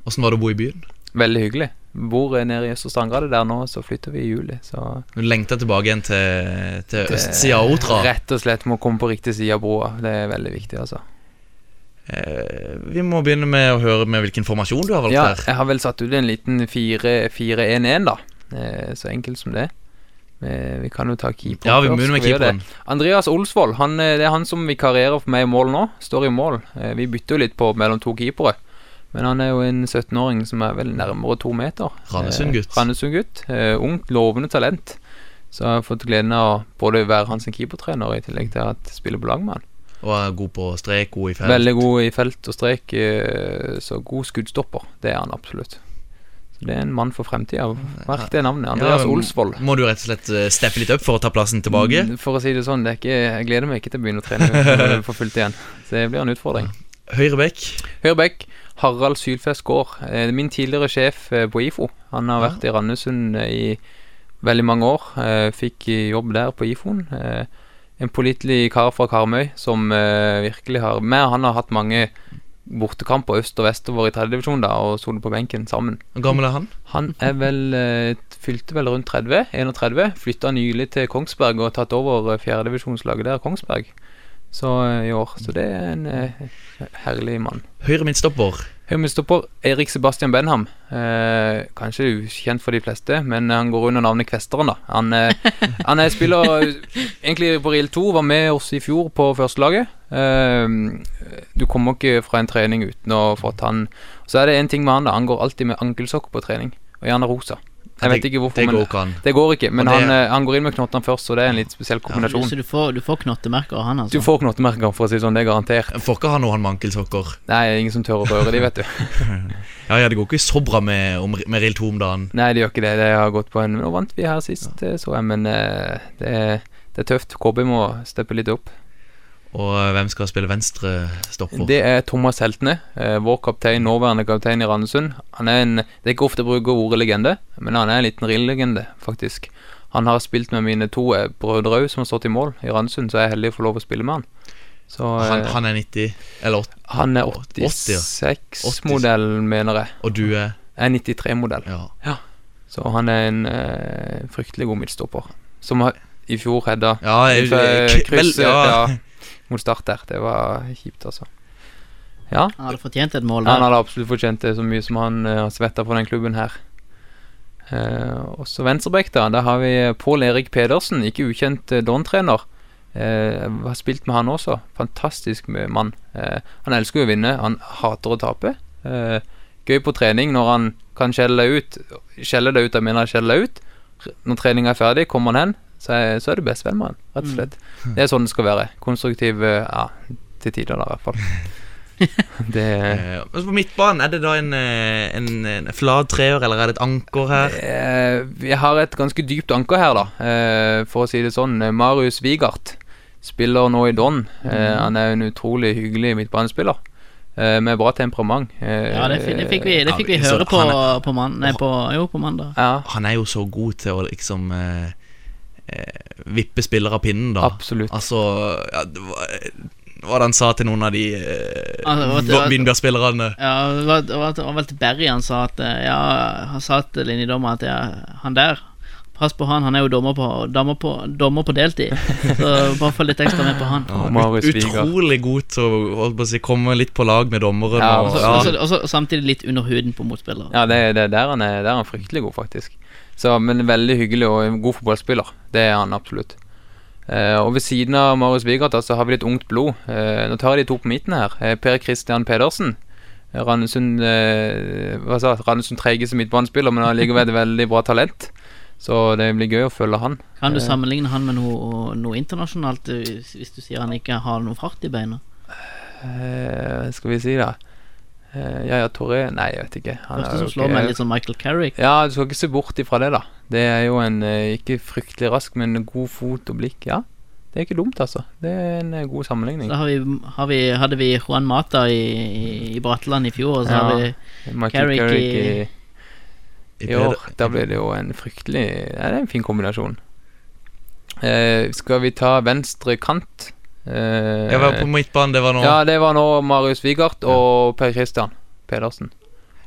Hvordan var det å bo i byen? veldig hyggelig. Bor nede i Østre Strandgrad der nå, så flytter vi i juli. Så Du lengter tilbake igjen til, til østsida av Otra? Rett og slett må komme på riktig side av broa. Det er veldig viktig, altså. Eh, vi må begynne med å høre med hvilken formasjon du har valgt Ja, her. jeg har vel satt ut en liten 4-1-1, da. Eh, så enkelt som det. Eh, vi kan jo ta keeper Ja, vi begynner med keeperen. Andreas Olsvold, han, det er han som vikarierer for meg i mål nå. Står i mål. Vi bytter jo litt på mellom to keepere. Men han er jo en 17-åring som er vel nærmere to meter. Randesund-gutt. Eh, Randesund-gutt. Eh, ungt, lovende talent. Så jeg har fått gleden av både å være hans keepertrener i tillegg til at jeg spiller på lag med han. Og er god på strek, god i felt. Veldig god i felt og strek, eh, så god skuddstopper. Det er han absolutt. Så Det er en mann for fremtida. Merk det navnet. Andreas Ja, Olsvold. Må du rett og slett steppe litt opp for å ta plassen tilbake? Mm, For å si det sånn, det ikke, jeg gleder meg ikke til å begynne å trene for fullt igjen. Så det blir en utfordring. Høyre bekk. Høyre bekk, Harald Sylfest Gaard. Eh, Min tidligere sjef eh, på IFO. Han har vært i Randesund eh, i veldig mange år. Eh, Fikk jobb der på IFO-en. Eh, En pålitelig kar fra Karmøy som virkelig har Med han har hatt mange bortekamper øst og vestover i tredjedivisjon og sittet på benken sammen. Hvor gammel er han? Han er vel fylte vel rundt 30, 31. Flytta nylig til Kongsberg og tatt over fjerdedivisjonslaget der, Kongsberg, så eh, i år. Så det er en eh, herlig mann. Høyre midtstopper. Høyremidtstopper Erik Sebastian Benham. Eh, kanskje ukjent for de fleste, men han går under navnet Kvesteren. da Han, eh, han er spiller eh, egentlig på Real 2, var med oss i fjor på førstelaget. Eh, du kommer ikke fra en trening uten å få fått han Så er det en ting med han, da. Han går alltid med ankelsokker på trening, og gjerne rosa. Jeg vet ikke hvorfor, det men går ikke an. det går ikke. Men det- han, eh, han går inn med knottene først, så det er en litt spesiell kombinasjon. Så du får, du får knottemerker av han, altså? Du får knottemerker, for å si det sånn. Det er garantert. Får ikke ha noe han mankelsokker? Nei, ingen som tør å røre de, vet du. [LAUGHS] Ja, ja, det går ikke så bra med, med Real 2 om dagen. Nei, det gjør ikke det. Det har gått på en Nå vant vi her sist, ja. så jeg, men eh, det, er- det er tøft. KB må steppe litt opp. Og eh, hvem skal spille venstre stopper? Det er Thomas Heltene, eh, vår kaptein, nåværende kaptein i Randesund. Han er en Det er ikke ofte jeg bruker ordet legende, men han er en liten rill-legende, faktisk. Han har spilt med mine to eh, brødre òg, som har stått i mål i Randesund, så jeg er heldig å få lov å spille med han. Så, han, han er 90 Eller 80? han er 86-modell, mener jeg. Og du er Jeg er 93-modell. Ja. Så han er en eh, fryktelig god midtstopper. Som har, i fjor redda Ja, krysset ja. [LAUGHS] mot Start der. Det var kjipt, altså. Ja. Han hadde fortjent et mål Han hadde absolutt fortjent det, så mye som han uh, har svetta for den klubben her. Uh, også venstrebekk, da. Der har vi Pål Erik Pedersen, ikke ukjent uh, Don-trener. Uh, har spilt med han også. Fantastisk mann. Uh, han elsker å vinne, han hater å tape. Uh, gøy på trening når han kan skjelle deg ut. Skjelle deg ut, jeg mener skjelle deg ut. Når treninga er ferdig, kommer han hen, så er, så er du bestevenn med han, rett og slett. Det er sånn det skal være. Konstruktiv, eh, ja, til tider, da, i hvert fall. [LAUGHS] det ja, men På midtbanen, er det da en, eh, en, en flat treer, eller er det et anker her? Jeg vi har et ganske dypt anker her, da, eh, for å si det sånn. Eh, Marius Wigart spiller nå i Don. Mm. han er en utrolig hyggelig midtbanespiller. Eh, med bra temperament. Eh, Ja, det, fi- det fikk vi, det fikk vi høre på, er- på, man, nei, på, jo, på mandag. Ja, Han er jo så god til å liksom eh, eh, vippe spillere av pinnen, da. absolutt. Altså ja, det var, Hva var han sa til noen av de eh, Altså, Vindbjørn-spillerne? Ja, det var, det var, det var vel til Berry han sa at eh, Ja, han sa til linjedommer at ja, han der Pass på han, han er jo dommer på, dommer på, dommer på deltid. Så bare følg litt ekstra med på han. Ja, ut, utrolig god til å holdt på å si, komme litt på lag med dommeren. Ja, og, Og så- ja. og så- og så samtidig litt under huden på motspillere. Ja, det, det er der han er, der er han fryktelig god, faktisk. Så, men veldig hyggelig og en god fotballspiller. Det er han absolutt. Eh, og ved siden av Marius Wigard så har vi litt ungt blod. Eh, nå tar jeg de to på midten her. Eh, per Christian Pedersen. Randesund eh, Hva sa? Randesund treigeste midtbanespiller, men allikevel et veldig bra talent. Så det blir gøy å følge han. Kan du Eh, sammenligne han med noe, noe internasjonalt, eh, hvis du sier han ikke har noe fart i beina? Eh, skal vi si, da. Eh, ja, ja, Torre Nei, jeg vet ikke. Han Første som jo slår meg, litt som Michael Carrick. Ja, du skal ikke se bort ifra det, da. Det er jo en eh, ikke fryktelig rask, men god fot og blikk. Ja, det er ikke dumt, altså. Det er en eh, god sammenligning. Så har vi, har vi, hadde vi Juan Mata i, i, i i fjor, og så Ja, har vi Michael Carrick Carrick i- i, i år. Da blir det jo en fryktelig Ja, det er en fin kombinasjon. Uh, skal vi ta venstre kant? Eh, Jeg var på midtbanen, det var nå Ja, det var nå Marius Wigard og Per Christian Pedersen.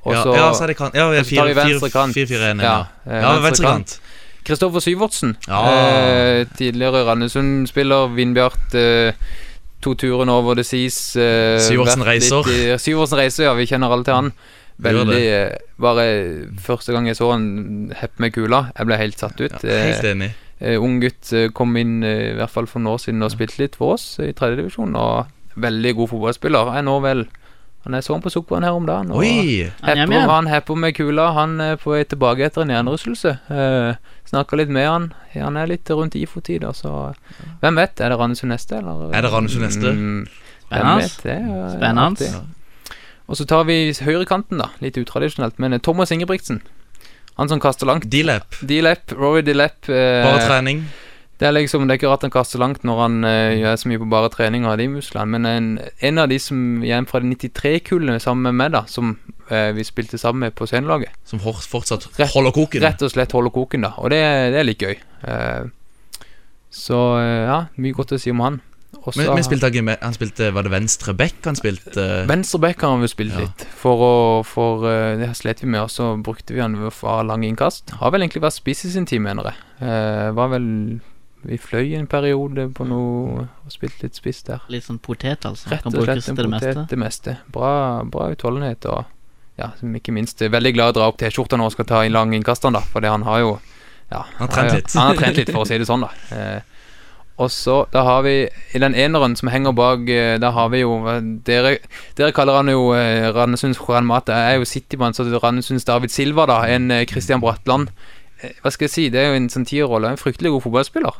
Også, ja, ja, så er det kant. Ja, vi tar vi venstre kant. 4-4-1. Ja, Ja, eh, ja, venstre kant. Kristoffer Syvertsen. Ja. Eh, tidligere Randesund-spiller. Vindbjart to turen over det sies. Syversen reiser. Syvertsen reiser, ja. Vi kjenner alle til han. Veldig Bare første gang jeg så han heppe med kula, jeg ble helt satt ut. Ja, Helt enig. Eh, ung gutt eh, kom inn eh, i hvert fall for noen år siden og spilte litt for oss i tredjedivisjon. Og veldig god fotballspiller. Jeg nå vel Han er så han på sukkvann her om dagen. og Oi! Han er Hepper, med. han hepper med kula. Han er på vei tilbake etter en hjernerystelse. Uh, Snakka litt med han. Han er litt rundt IFO-tida, så Hvem vet? Er det Randesund neste, eller? Er det Randesund neste? Mm, Spennende. er Spennende. Og så tar vi høyrekanten, da. Litt utradisjonelt. Men eh, Thomas Ingebrigtsen. Han som kaster langt. D-Lap. D-Lep, Rory D-Lep. eh, Bare trening. det er liksom, det er ikke rart han kaster langt når han eh, gjør så mye på bare trening og har de musklene. Men en, en av de som igjen fra de 93 kullene sammen med meg, da, som eh, vi spilte sammen med på scenelaget, Som fortsatt holder koken. rett og slett holder koken, da. Og det, det er litt gøy. Eh, så eh, ja, mye godt å si om han. Også Men, men spilte han, han spilte Var det venstre back han spilte? Venstre back har han vel spilt Ja. litt. For å For eh, det slet vi med, og så brukte vi han få lange innkast. Har vel egentlig vært spiss i sin tid, mener jeg. Eh, var vel Vi fløy en periode på noe og spilte litt spiss der. Litt sånn potet, altså. Rett og slett en potet det meste. Bra, bra utholdenhet og ja, som ikke minst er veldig glad i å dra opp T-skjorta når han skal ta inn lang innkast, da. Fordi han har jo Ja, Han har trent jo- litt. Han har trent litt, for å si det sånn, da. [LAUGHS] Eh, og så, da har vi I den eneren som henger bak, eh, da har vi jo Dere, dere kaller han jo eh, Randesunds Juan Mata. Jeg er jo Citymann, så Randesunds David Silva, da. En eh, Christian Bratland. Hva skal jeg si, det er jo en sånn tierrolle. En fryktelig god fotballspiller.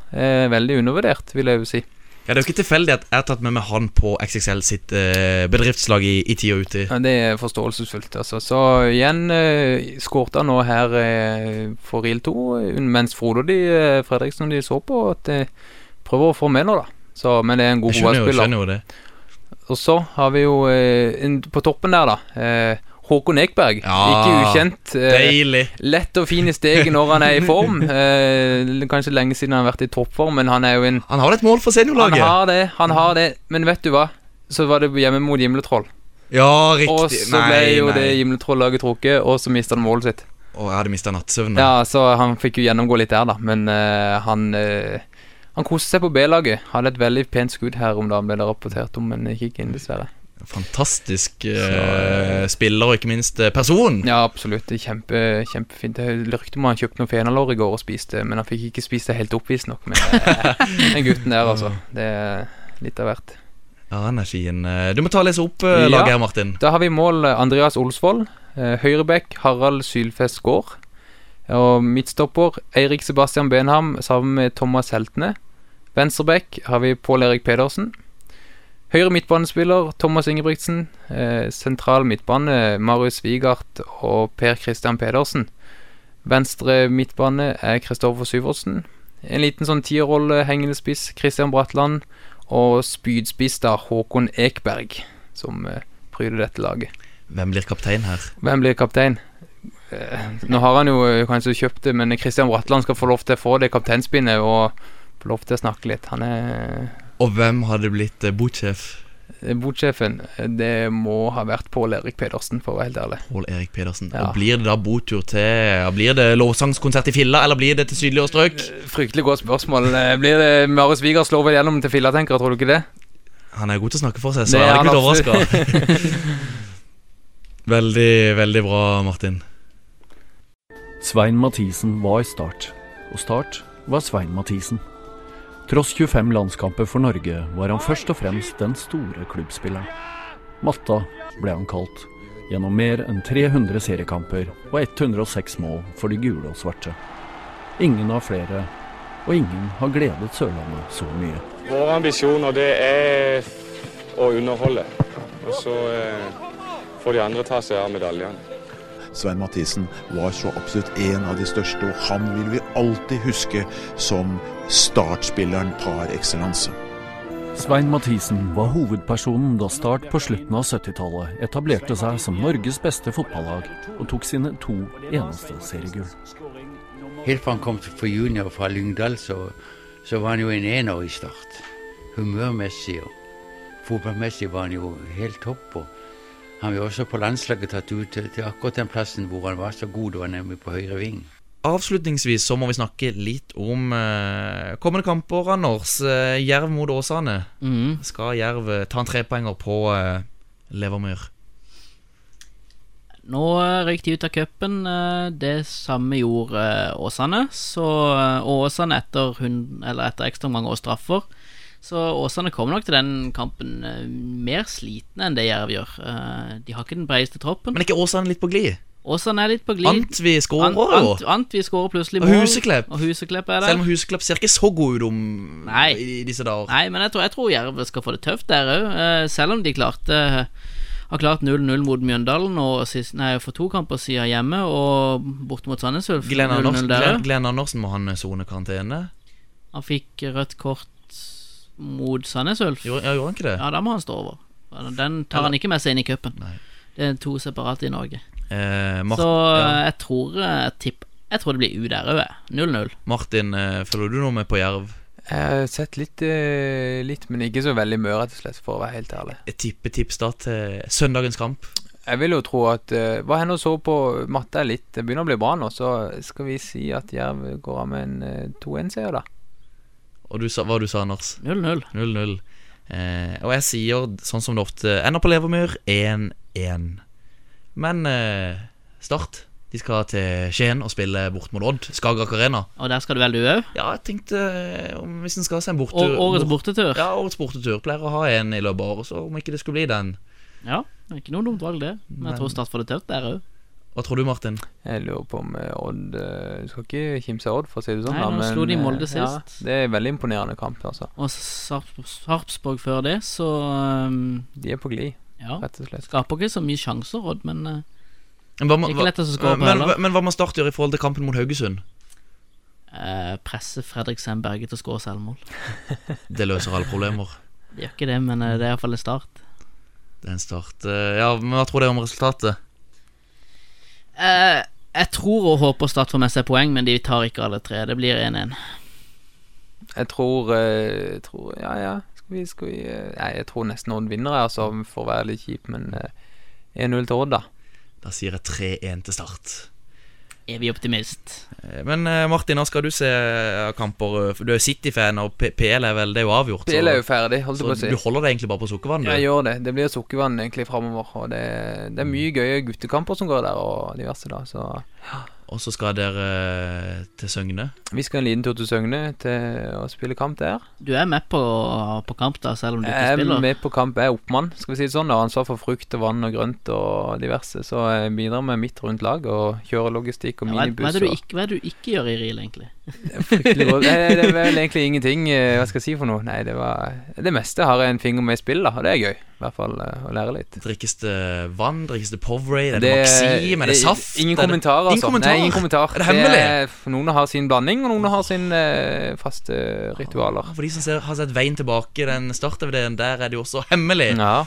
Veldig undervurdert, vil jeg jo si. Ja, Det er jo ikke tilfeldig at jeg har tatt med meg han på XXL sitt bedriftslag i, i og uti. Ja, det er forståelsesfullt, altså. Så igjen eh, skårte han nå her eh, for Real 2, mens Frode og de, eh, Fredriksen og de så på at eh, prøver å få med nå, da. Så, men det er en god OL-spiller. Og så har vi jo eh, på toppen der, da. Eh, Håkon Ekberg. Ja, Ikke ukjent. eh, Deilig. lett og fin i steget når han er i form. [LAUGHS] Eh, kanskje lenge siden han har vært i toppform, men han er jo en Han har et mål for seniorlaget. Han har det, han har det. Men vet du hva? Så var det hjemme mot Gimletroll. Ja, riktig. Og så ble jo det Gimletroll-laget trukket, og så mista han målet sitt. Og jeg hadde mista nattsøvnen. Ja, så han fikk jo gjennomgå litt der, da. Men eh, han eh, Han koste seg på B-laget. Hadde et veldig pent skudd her om dagen, ble det rapportert om, men gikk ikke inn, dessverre. Fantastisk eh, spiller, og ikke minst eh, person. Ja, absolutt. Det Kjempe, kjempefint. Det rykte om han kjøpte noe fenalår i går og spiste, men han fikk ikke spist det helt opp, visstnok. Men eh, den gutten der, altså. [LAUGHS] Det er litt av hvert. Ja, han er fin. Eh, Du må ta og lese opp laget Ja. her, Martin. Da har vi mål eh, Andreas Olsvold. Eh, Høyrebekk Harald Sylfest Gaard. Og midtstopper Eirik Sebastian Benham sammen med Thomas Heltene. Venstrebekk har vi Pål Erik Pedersen. Høyre midtbanespiller Thomas Ingebrigtsen. Eh, sentral midtbane Marius Wigart og Per Christian Pedersen. Venstre midtbane er Kristoffer Syvertsen. En liten sånn tierrolle hengende spiss Christian Bratland. Og spydspiss da Håkon Ekberg, som eh, pryder dette laget. Hvem blir kaptein her? Hvem blir kaptein? Eh, nå har han jo eh, kanskje kjøpt det, men Kristian Bratland skal få lov til å få det kapteinspinnet og få lov til å snakke litt. Han er Og hvem hadde blitt eh, botsjef? botsjefen. Det må ha vært Pål Erik Pedersen, for å være helt ærlig. Pål Erik Pedersen. Ja. Og Blir det da botur til Blir det lovsangskonsert i filla, eller blir det til sydligere strøk? Fryktelig godt spørsmål. Blir det Marius Wigard slår vel gjennom til filla, tenker jeg, tror du ikke det? Han er god til å snakke for seg, Det så jeg er ikke blitt overraska. [LAUGHS] veldig, veldig bra, Martin. Svein Mathisen var Start, og Start var Svein Mathisen. Tross 25 landskamper for Norge var han først og fremst den store klubbspilleren. Matta ble han kalt, gjennom mer enn 300 seriekamper og 106 mål for de gule og svarte. Ingen har flere, og ingen har gledet Sørlandet så mye. Våre ambisjoner det er å underholde. Og så eh, får de andre ta seg av medaljene. Svein Mathisen var så absolutt en av de største, og han vil vi alltid huske som startspilleren par excellence. Svein Mathisen var hovedpersonen da Start på slutten av 70-tallet etablerte seg som Norges beste fotballag og tok sine to eneste seriegull. Helt fra han kom for junior fra Lyngdal, så, så var han jo en ener i start. Humørmessig og fotballmessig var han jo helt topp. og Han ble også på landslaget tatt ut til, til akkurat den plassen hvor han var så god, var nemlig på høyre ving. avslutningsvis så må vi snakke litt om eh, kommende kamper, Anders. Eh, Jerv mot Åsane. Mm. Skal Jerv eh, ta en trepoenger på eh, Levermyr? Nå eh, røyk de ut av cupen. eh, Det samme gjorde Åsane. Så Åsane etter, hun, eller etter ekstraomganger og straffer. Så Åsane kommer nok til den kampen eh, mer slitne enn det Jerv gjør. Eh, De har ikke den bredeste troppen. Men er ikke Åsane litt på glid? Åsane er litt på glid. Antvi skårer Ant-. Ant- Antvi skårer plutselig Og. Huseklepp. Og Huseklepp er der. Selv om Huseklepp ser ikke så god ut om Nei. i disse dager. Nei, men jeg tror, jeg tror Jerv skal få det tøft der òg. selv om de klarte har klart 0-0 mot Mjøndalen og sist, nei, for to kamper siden hjemme, og borte mot Sandnes Ulf. Glenn, 0-0 Andersen, må han eh, sone karantene. Han fikk rødt kort mot Sandnes Ulf. Ja, gjorde han ikke det? Ja, da må han stå over. Den tar han ikke med seg inn i cupen. Det er to separate i Norge. Eh, Martin, Så ja. jeg tror jeg, tipp, jeg tror det blir U der òg, 0-0. Martin, eh, følger du noe med på Jerv? Jeg har sett litt, eh, litt, men ikke så veldig mye, rett og slett, for å være helt ærlig. Et tippetips da til søndagens kamp? Jeg vil jo tro at Hva hender så på matte er litt Det begynner å bli bra nå, så skal vi si at Jerv går av med en eh, 2-1-seier, da. Og du sa, hva du sa, Anders? 0-0. 0-0. Eh, og jeg sier, sånn som det ofte ender på Levermyr, 1-1. Men eh, Start De skal til Skien og spille bort mot Odd. Skagerrak Arena. Og der skal du vel du òg? Ja, jeg tenkte eh, om hvis en skal se en bortetur Å- årets bortetur. Ja, årets bortetur. Pleier å ha en i løpet av året, så om ikke det skulle bli den. Ja, det er ikke noe dumt valg, det. Men Men- jeg tror Start får det tøft der òg. Hva tror du, Martin? Jeg lurer på om eh, Odd eh, Du skal ikke kimse av Odd, for å si det sånn. Nei, nå slo de Molde sist. Ja, det er en veldig imponerende kamp, altså. Og Sarpsborg før det, så um, De er på glid, ja. rett og slett. Skaper ikke så mye sjanser, Odd, men uh, Men hva må- Ikke lett å score på heller. men hva må Start gjøre i forhold til kampen mot Haugesund? eh, presse Fredrik Berge til å skåre selvmål. [LAUGHS] Det løser alle problemer. Det gjør ikke det, men eh, det er iallfall en start. Det er en start. Eh, Ja, men Hva tror dere om resultatet? Eh, jeg tror og håper Start får med seg poeng, men de tar ikke alle tre. Det blir 1-1. Jeg tror, jeg tror Ja, ja. Skal vi, skal vi eh, Nei, jeg tror nesten Odd vinner, jeg, altså, for å være litt kjip, men eh, 1-0 til Odd, da. Da sier jeg 3-1 til Start. Evig optimist. Eh, Men eh, Martin, nå skal du se eh, kamper? Du er City-fan, og PL er vel Det er jo avgjort. PL er jo ferdig, holdt jeg på å si. du holder deg egentlig bare på sukkervann? du? Jeg gjør det. Det blir sukkervann egentlig framover. Og det, det er mye gøye guttekamper som går der, og diverse, da. Så Og så skal dere eh, til Søgne. vi skal en liten tur til Søgne til å spille kamp der. Du er med på, på kamp, da, selv om du ikke Jeg er med på kamp. Jeg er oppmann, skal vi si det sånn. Har ansvar for frukt og vann og grønt og diverse. Så jeg bidrar med mitt rundt lag og kjører logistikk og Ja, hva, hva, er det du ikke, hva er det du ikke gjør i RIL, egentlig? Fryktelig godt. Det, det er vel egentlig ingenting. eh, Hva skal jeg si for noe? Nei, det var Det meste har jeg en finger med i spill, da, og det er gøy. I hvert fall eh, å lære litt. Drikkes det vann? Drikkes det Powerade? Er det, Maxim? Er det saft? Ingen kommentarer, altså. Ingen kommentar? Nei, ingen kommentar. Er det hemmelig? er- noen har sin blanding, og noen har sin eh, faste ritualer. For de som ser, har sett Veien tilbake, den start-DVD-en, der er det jo også hemmelig. Ja.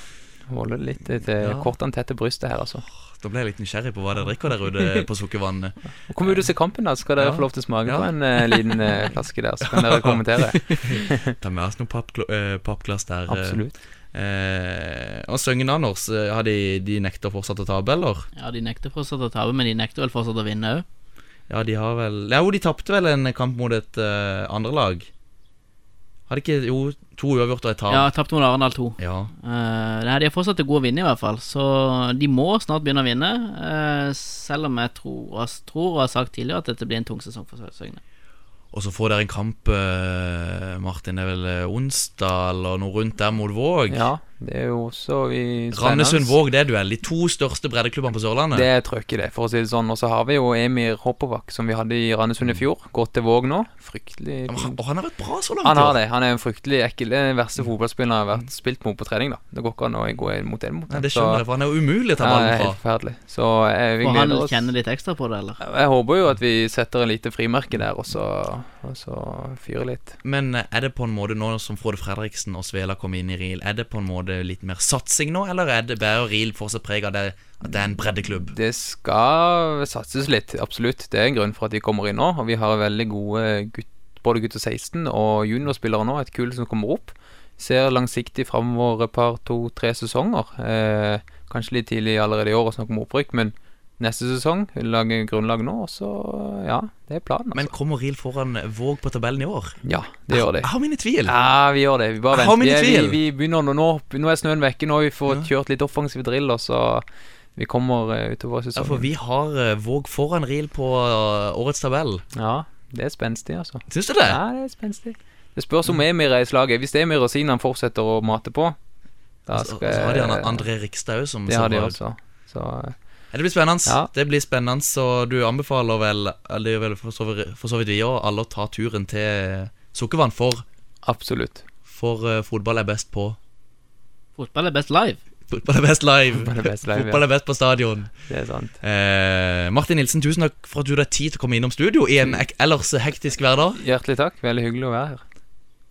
Holder litt til Ja. kortene tett til brystet her, altså. Da ble jeg litt nysgjerrig på hva dere drikker der ute på sukkervannet. [LAUGHS] Kom ut og se kampen, da. Skal dere Ja. få lov til å smake Ja. på en uh, liten uh, flaske der, så kan dere [LAUGHS] kommentere. Ta med oss noen pappgl- eh, pappglass der. eh. Absolutt. Eh, og Søgnen Anders, eh, har de, de nekter fortsatt å tape, eller? Ja, De nekter fortsatt å tape, men de nekter vel fortsatt å vinne òg. Ja, de har vel Ja, jo, de tapte vel en kamp mot et uh, andre lag. Hadde ikke Jo, to uavgjort og et tap. Ja, tapte mot Arendal 2. Ja. Uh, nei, de har fortsatt til gode å vinne, i hvert fall. Så de må snart begynne å vinne. Uh, selv om jeg tror, tror og har sagt tidligere at dette blir en tung sesong for Søgne. Og så får dere en kamp, eh, Martin, det er vel eh, onsdag eller noe rundt der mot Våg? Ja, det er jo også i Randesund-Våg, det er duell. De to største breddeklubbene på Sørlandet. Det er trøkk i det, for å si det sånn. Og så har vi jo Emir Hoppervak, som vi hadde i Randesund i fjor. Gått til Våg nå. Fryktelig Og han har vært bra så langt. Han har det. Han er en fryktelig ekkel den verste fotballspilleren jeg har vært spilt mot på trening. da Det går ikke an å gå mot en mot han. det skjønner jeg, for han er jo umulig å ta ballen fra. Ja, helt forferdelig. Så jeg, vi Får han oss. kjenner litt ekstra på det, eller? Jeg håper jo at vi setter en lite frimerke der, og så, og så fyrer litt. Men eh, er det på en måte nå som Frode Fredriksen og Svela kom inn i RIL, er det på en måte litt mer satsing nå, eller er det bare RIL fortsatt preg av det, at det er en breddeklubb? Det skal satses litt, absolutt. Det er en grunn for at de kommer inn nå. Og vi har veldig gode gutt, både gutter 16 og juniorspillere nå. Et kull som kommer opp. Ser langsiktig framover et par, to, tre sesonger. Eh, kanskje litt tidlig allerede i år å snakke om opprykk, men neste sesong. Lage grunnlag nå, og så ja, det er planen. Altså. Men kommer RIL foran Våg på tabellen i år? Ja, det gjør det. Jeg har mine tvil. Ja, vi gjør det. Vi bare venter. Vi, vi, begynner nå, nå. Nå er snøen vekke. Nå har vi fått kjørt litt offensiv drill, og så vi kommer utover sesongen. Ja, for vi har eh, Våg foran RIL på eh, årets tabell. Ja, det er spenstig, altså. Syns du det? Ja, det er spenstig. Det spørs om Emir er i slaget. Hvis Emir og Sinan fortsetter å mate på, da Så, skal så har de André Rikstad òg, som Det ser de bra ut. Så eh, Ja, det blir spennende. Ja. Det blir spennende Så du anbefaler vel Eller vel for så vidt, for så vidt vi òg, alle å ta turen til Sukkervann, for Absolutt. For uh, fotball er best på Fotball er best live. Fotball er best live. Fotball er best live. Fotball er best på stadion. Det er sant. Eh, Martin Nilsen, tusen takk for at du hadde tid til å komme innom studio i en ellers hektisk hverdag. Hjertelig takk. Veldig hyggelig å være her.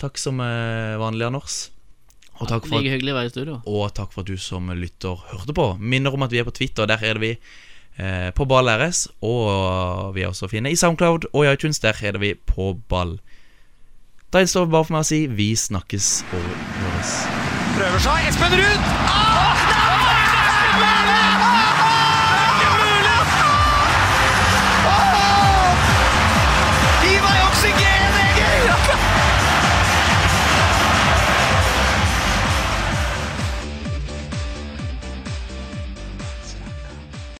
Takk som eh, vanlig, Anders. Og takk, for at, og takk for at du som lytter hørte på. Minner om at vi er på Twitter. Der er det vi eh, på Ball RS. Og vi er også fine i Soundcloud og i iTunes. Der er det vi på ball. Da gjenstår det bare for meg å si vi snakkes og høres. Prøver seg. Espen Ruud! Ah!